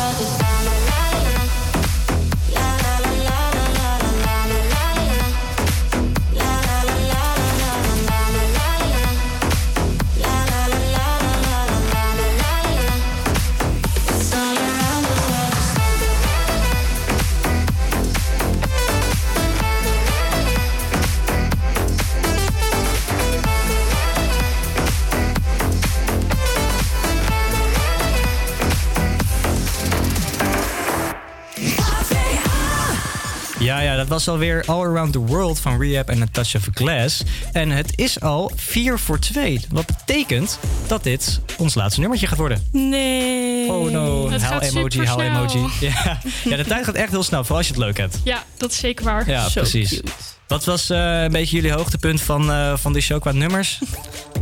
Ja, dat was alweer All Around the World van Rehab en Natasha of Glass. En het is al 4 voor 2. Wat betekent dat dit ons laatste nummertje gaat worden. Nee. Oh no, Het gaat emoji, supersnel. emoji. Ja. ja, de tijd gaat echt heel snel, vooral als je het leuk hebt. Ja, dat is zeker waar. Ja, precies. Wat was eh, een beetje jullie hoogtepunt van, eh van die show qua nummers?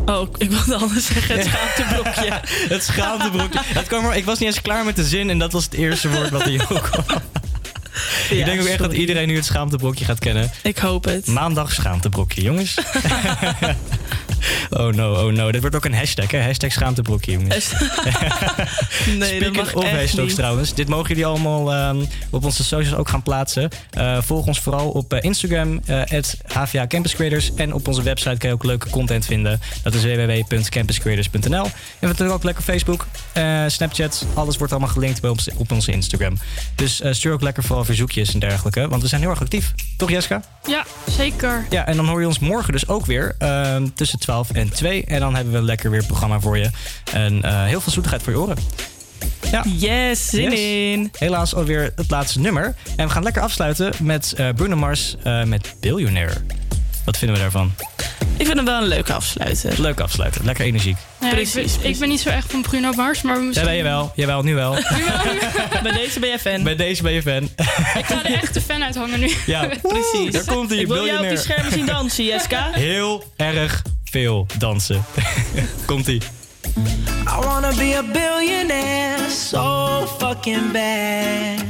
Oh, ik wilde anders zeggen het schaamteblokje. het schaamtebrokje. Het kwam er, ik was niet eens klaar met de zin en dat was het eerste woord wat hier ook kwam. Ik denk ook echt dat iedereen nu het schaamtebrokje gaat kennen. Ik hoop het. Maandag schaamtebrokje, jongens. oh no, oh no. Dit wordt ook een hashtag, hè? Hashtag schaamtebrokje, jongens. Nee, dat Speaking mag of echt hashtags niet. trouwens. Dit mogen jullie allemaal ehm, op onze socials ook gaan plaatsen. Eh, volg ons vooral op eh, Instagram, eh HVA Campus Creators. En op onze website kan je ook leuke content vinden. Dat is www.campuscreators.nl. En natuurlijk ook lekker Facebook, eh, Snapchat. Alles wordt allemaal gelinkt bij ons, op onze Instagram. Dus eh, stuur ook lekker vooral verzoekjes en dergelijke. Want we zijn heel erg actief. Toch Jessica? Ja, zeker. Ja, en dan hoor je ons morgen dus ook weer ehm, tussen 12 en 2. En dan hebben we lekker weer een programma voor je. En eh, heel veel zoetigheid voor je oren. Ja. Yes, zin Yes. in. Helaas alweer het laatste nummer. En we gaan lekker afsluiten met eh, Bruno Mars eh, met Billionaire. Wat vinden we daarvan? Ik vind hem wel een leuke afsluiter. Leuk afsluiten, lekker energiek. Nee, ik, ben, ik ben niet zo echt van Bruno Mars, maar we Ja, misschien... nee, jawel. Jawel, nu wel. Bij deze ben jij fan. Bij deze ben je fan. Ik ga de echte fan uithangen nu. Ja, Precies. Daar komt hij, Ik wil jou op die schermen zien dansen, Jeska. Heel erg veel dansen. komt ie. I wanna be a billionaire so fucking bad.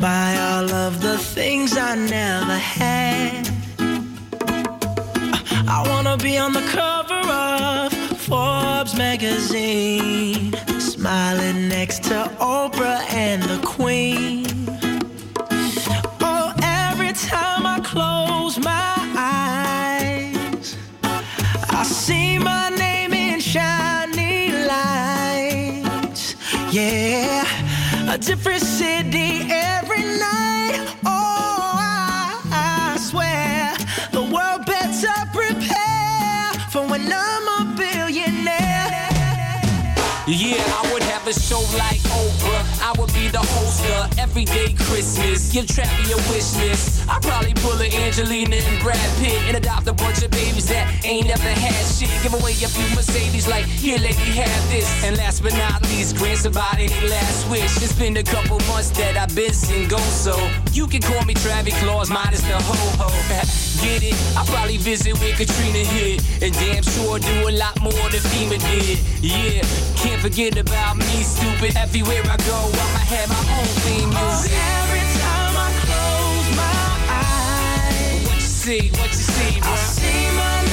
Buy all of the things I never had. I wanna be on the cover of Forbes magazine, smiling next to Oprah and the Queen. Yeah, a different city every night. Oh, I, I swear the world better prepare for when I'm a billionaire. Yeah, I would have a show like Oprah. I would be the host of Everyday Christmas. Give Travi a wish list. I'd probably pull a Angelina and Brad Pitt and adopt a bunch of babies that ain't never had shit. Give away a few Mercedes, like, here, lady, have this. And last but not least, grant somebody their last wish. It's been a couple months that I've been single, so you can call me Travis Claus, minus the ho ho. Get it? I probably visit with Katrina hit, and damn sure do a lot more than FEMA did. Yeah, can't forget about me, stupid. Everywhere I go, I'ma have my own theme. Every time I close my eyes, What you see? What you see, bro? I see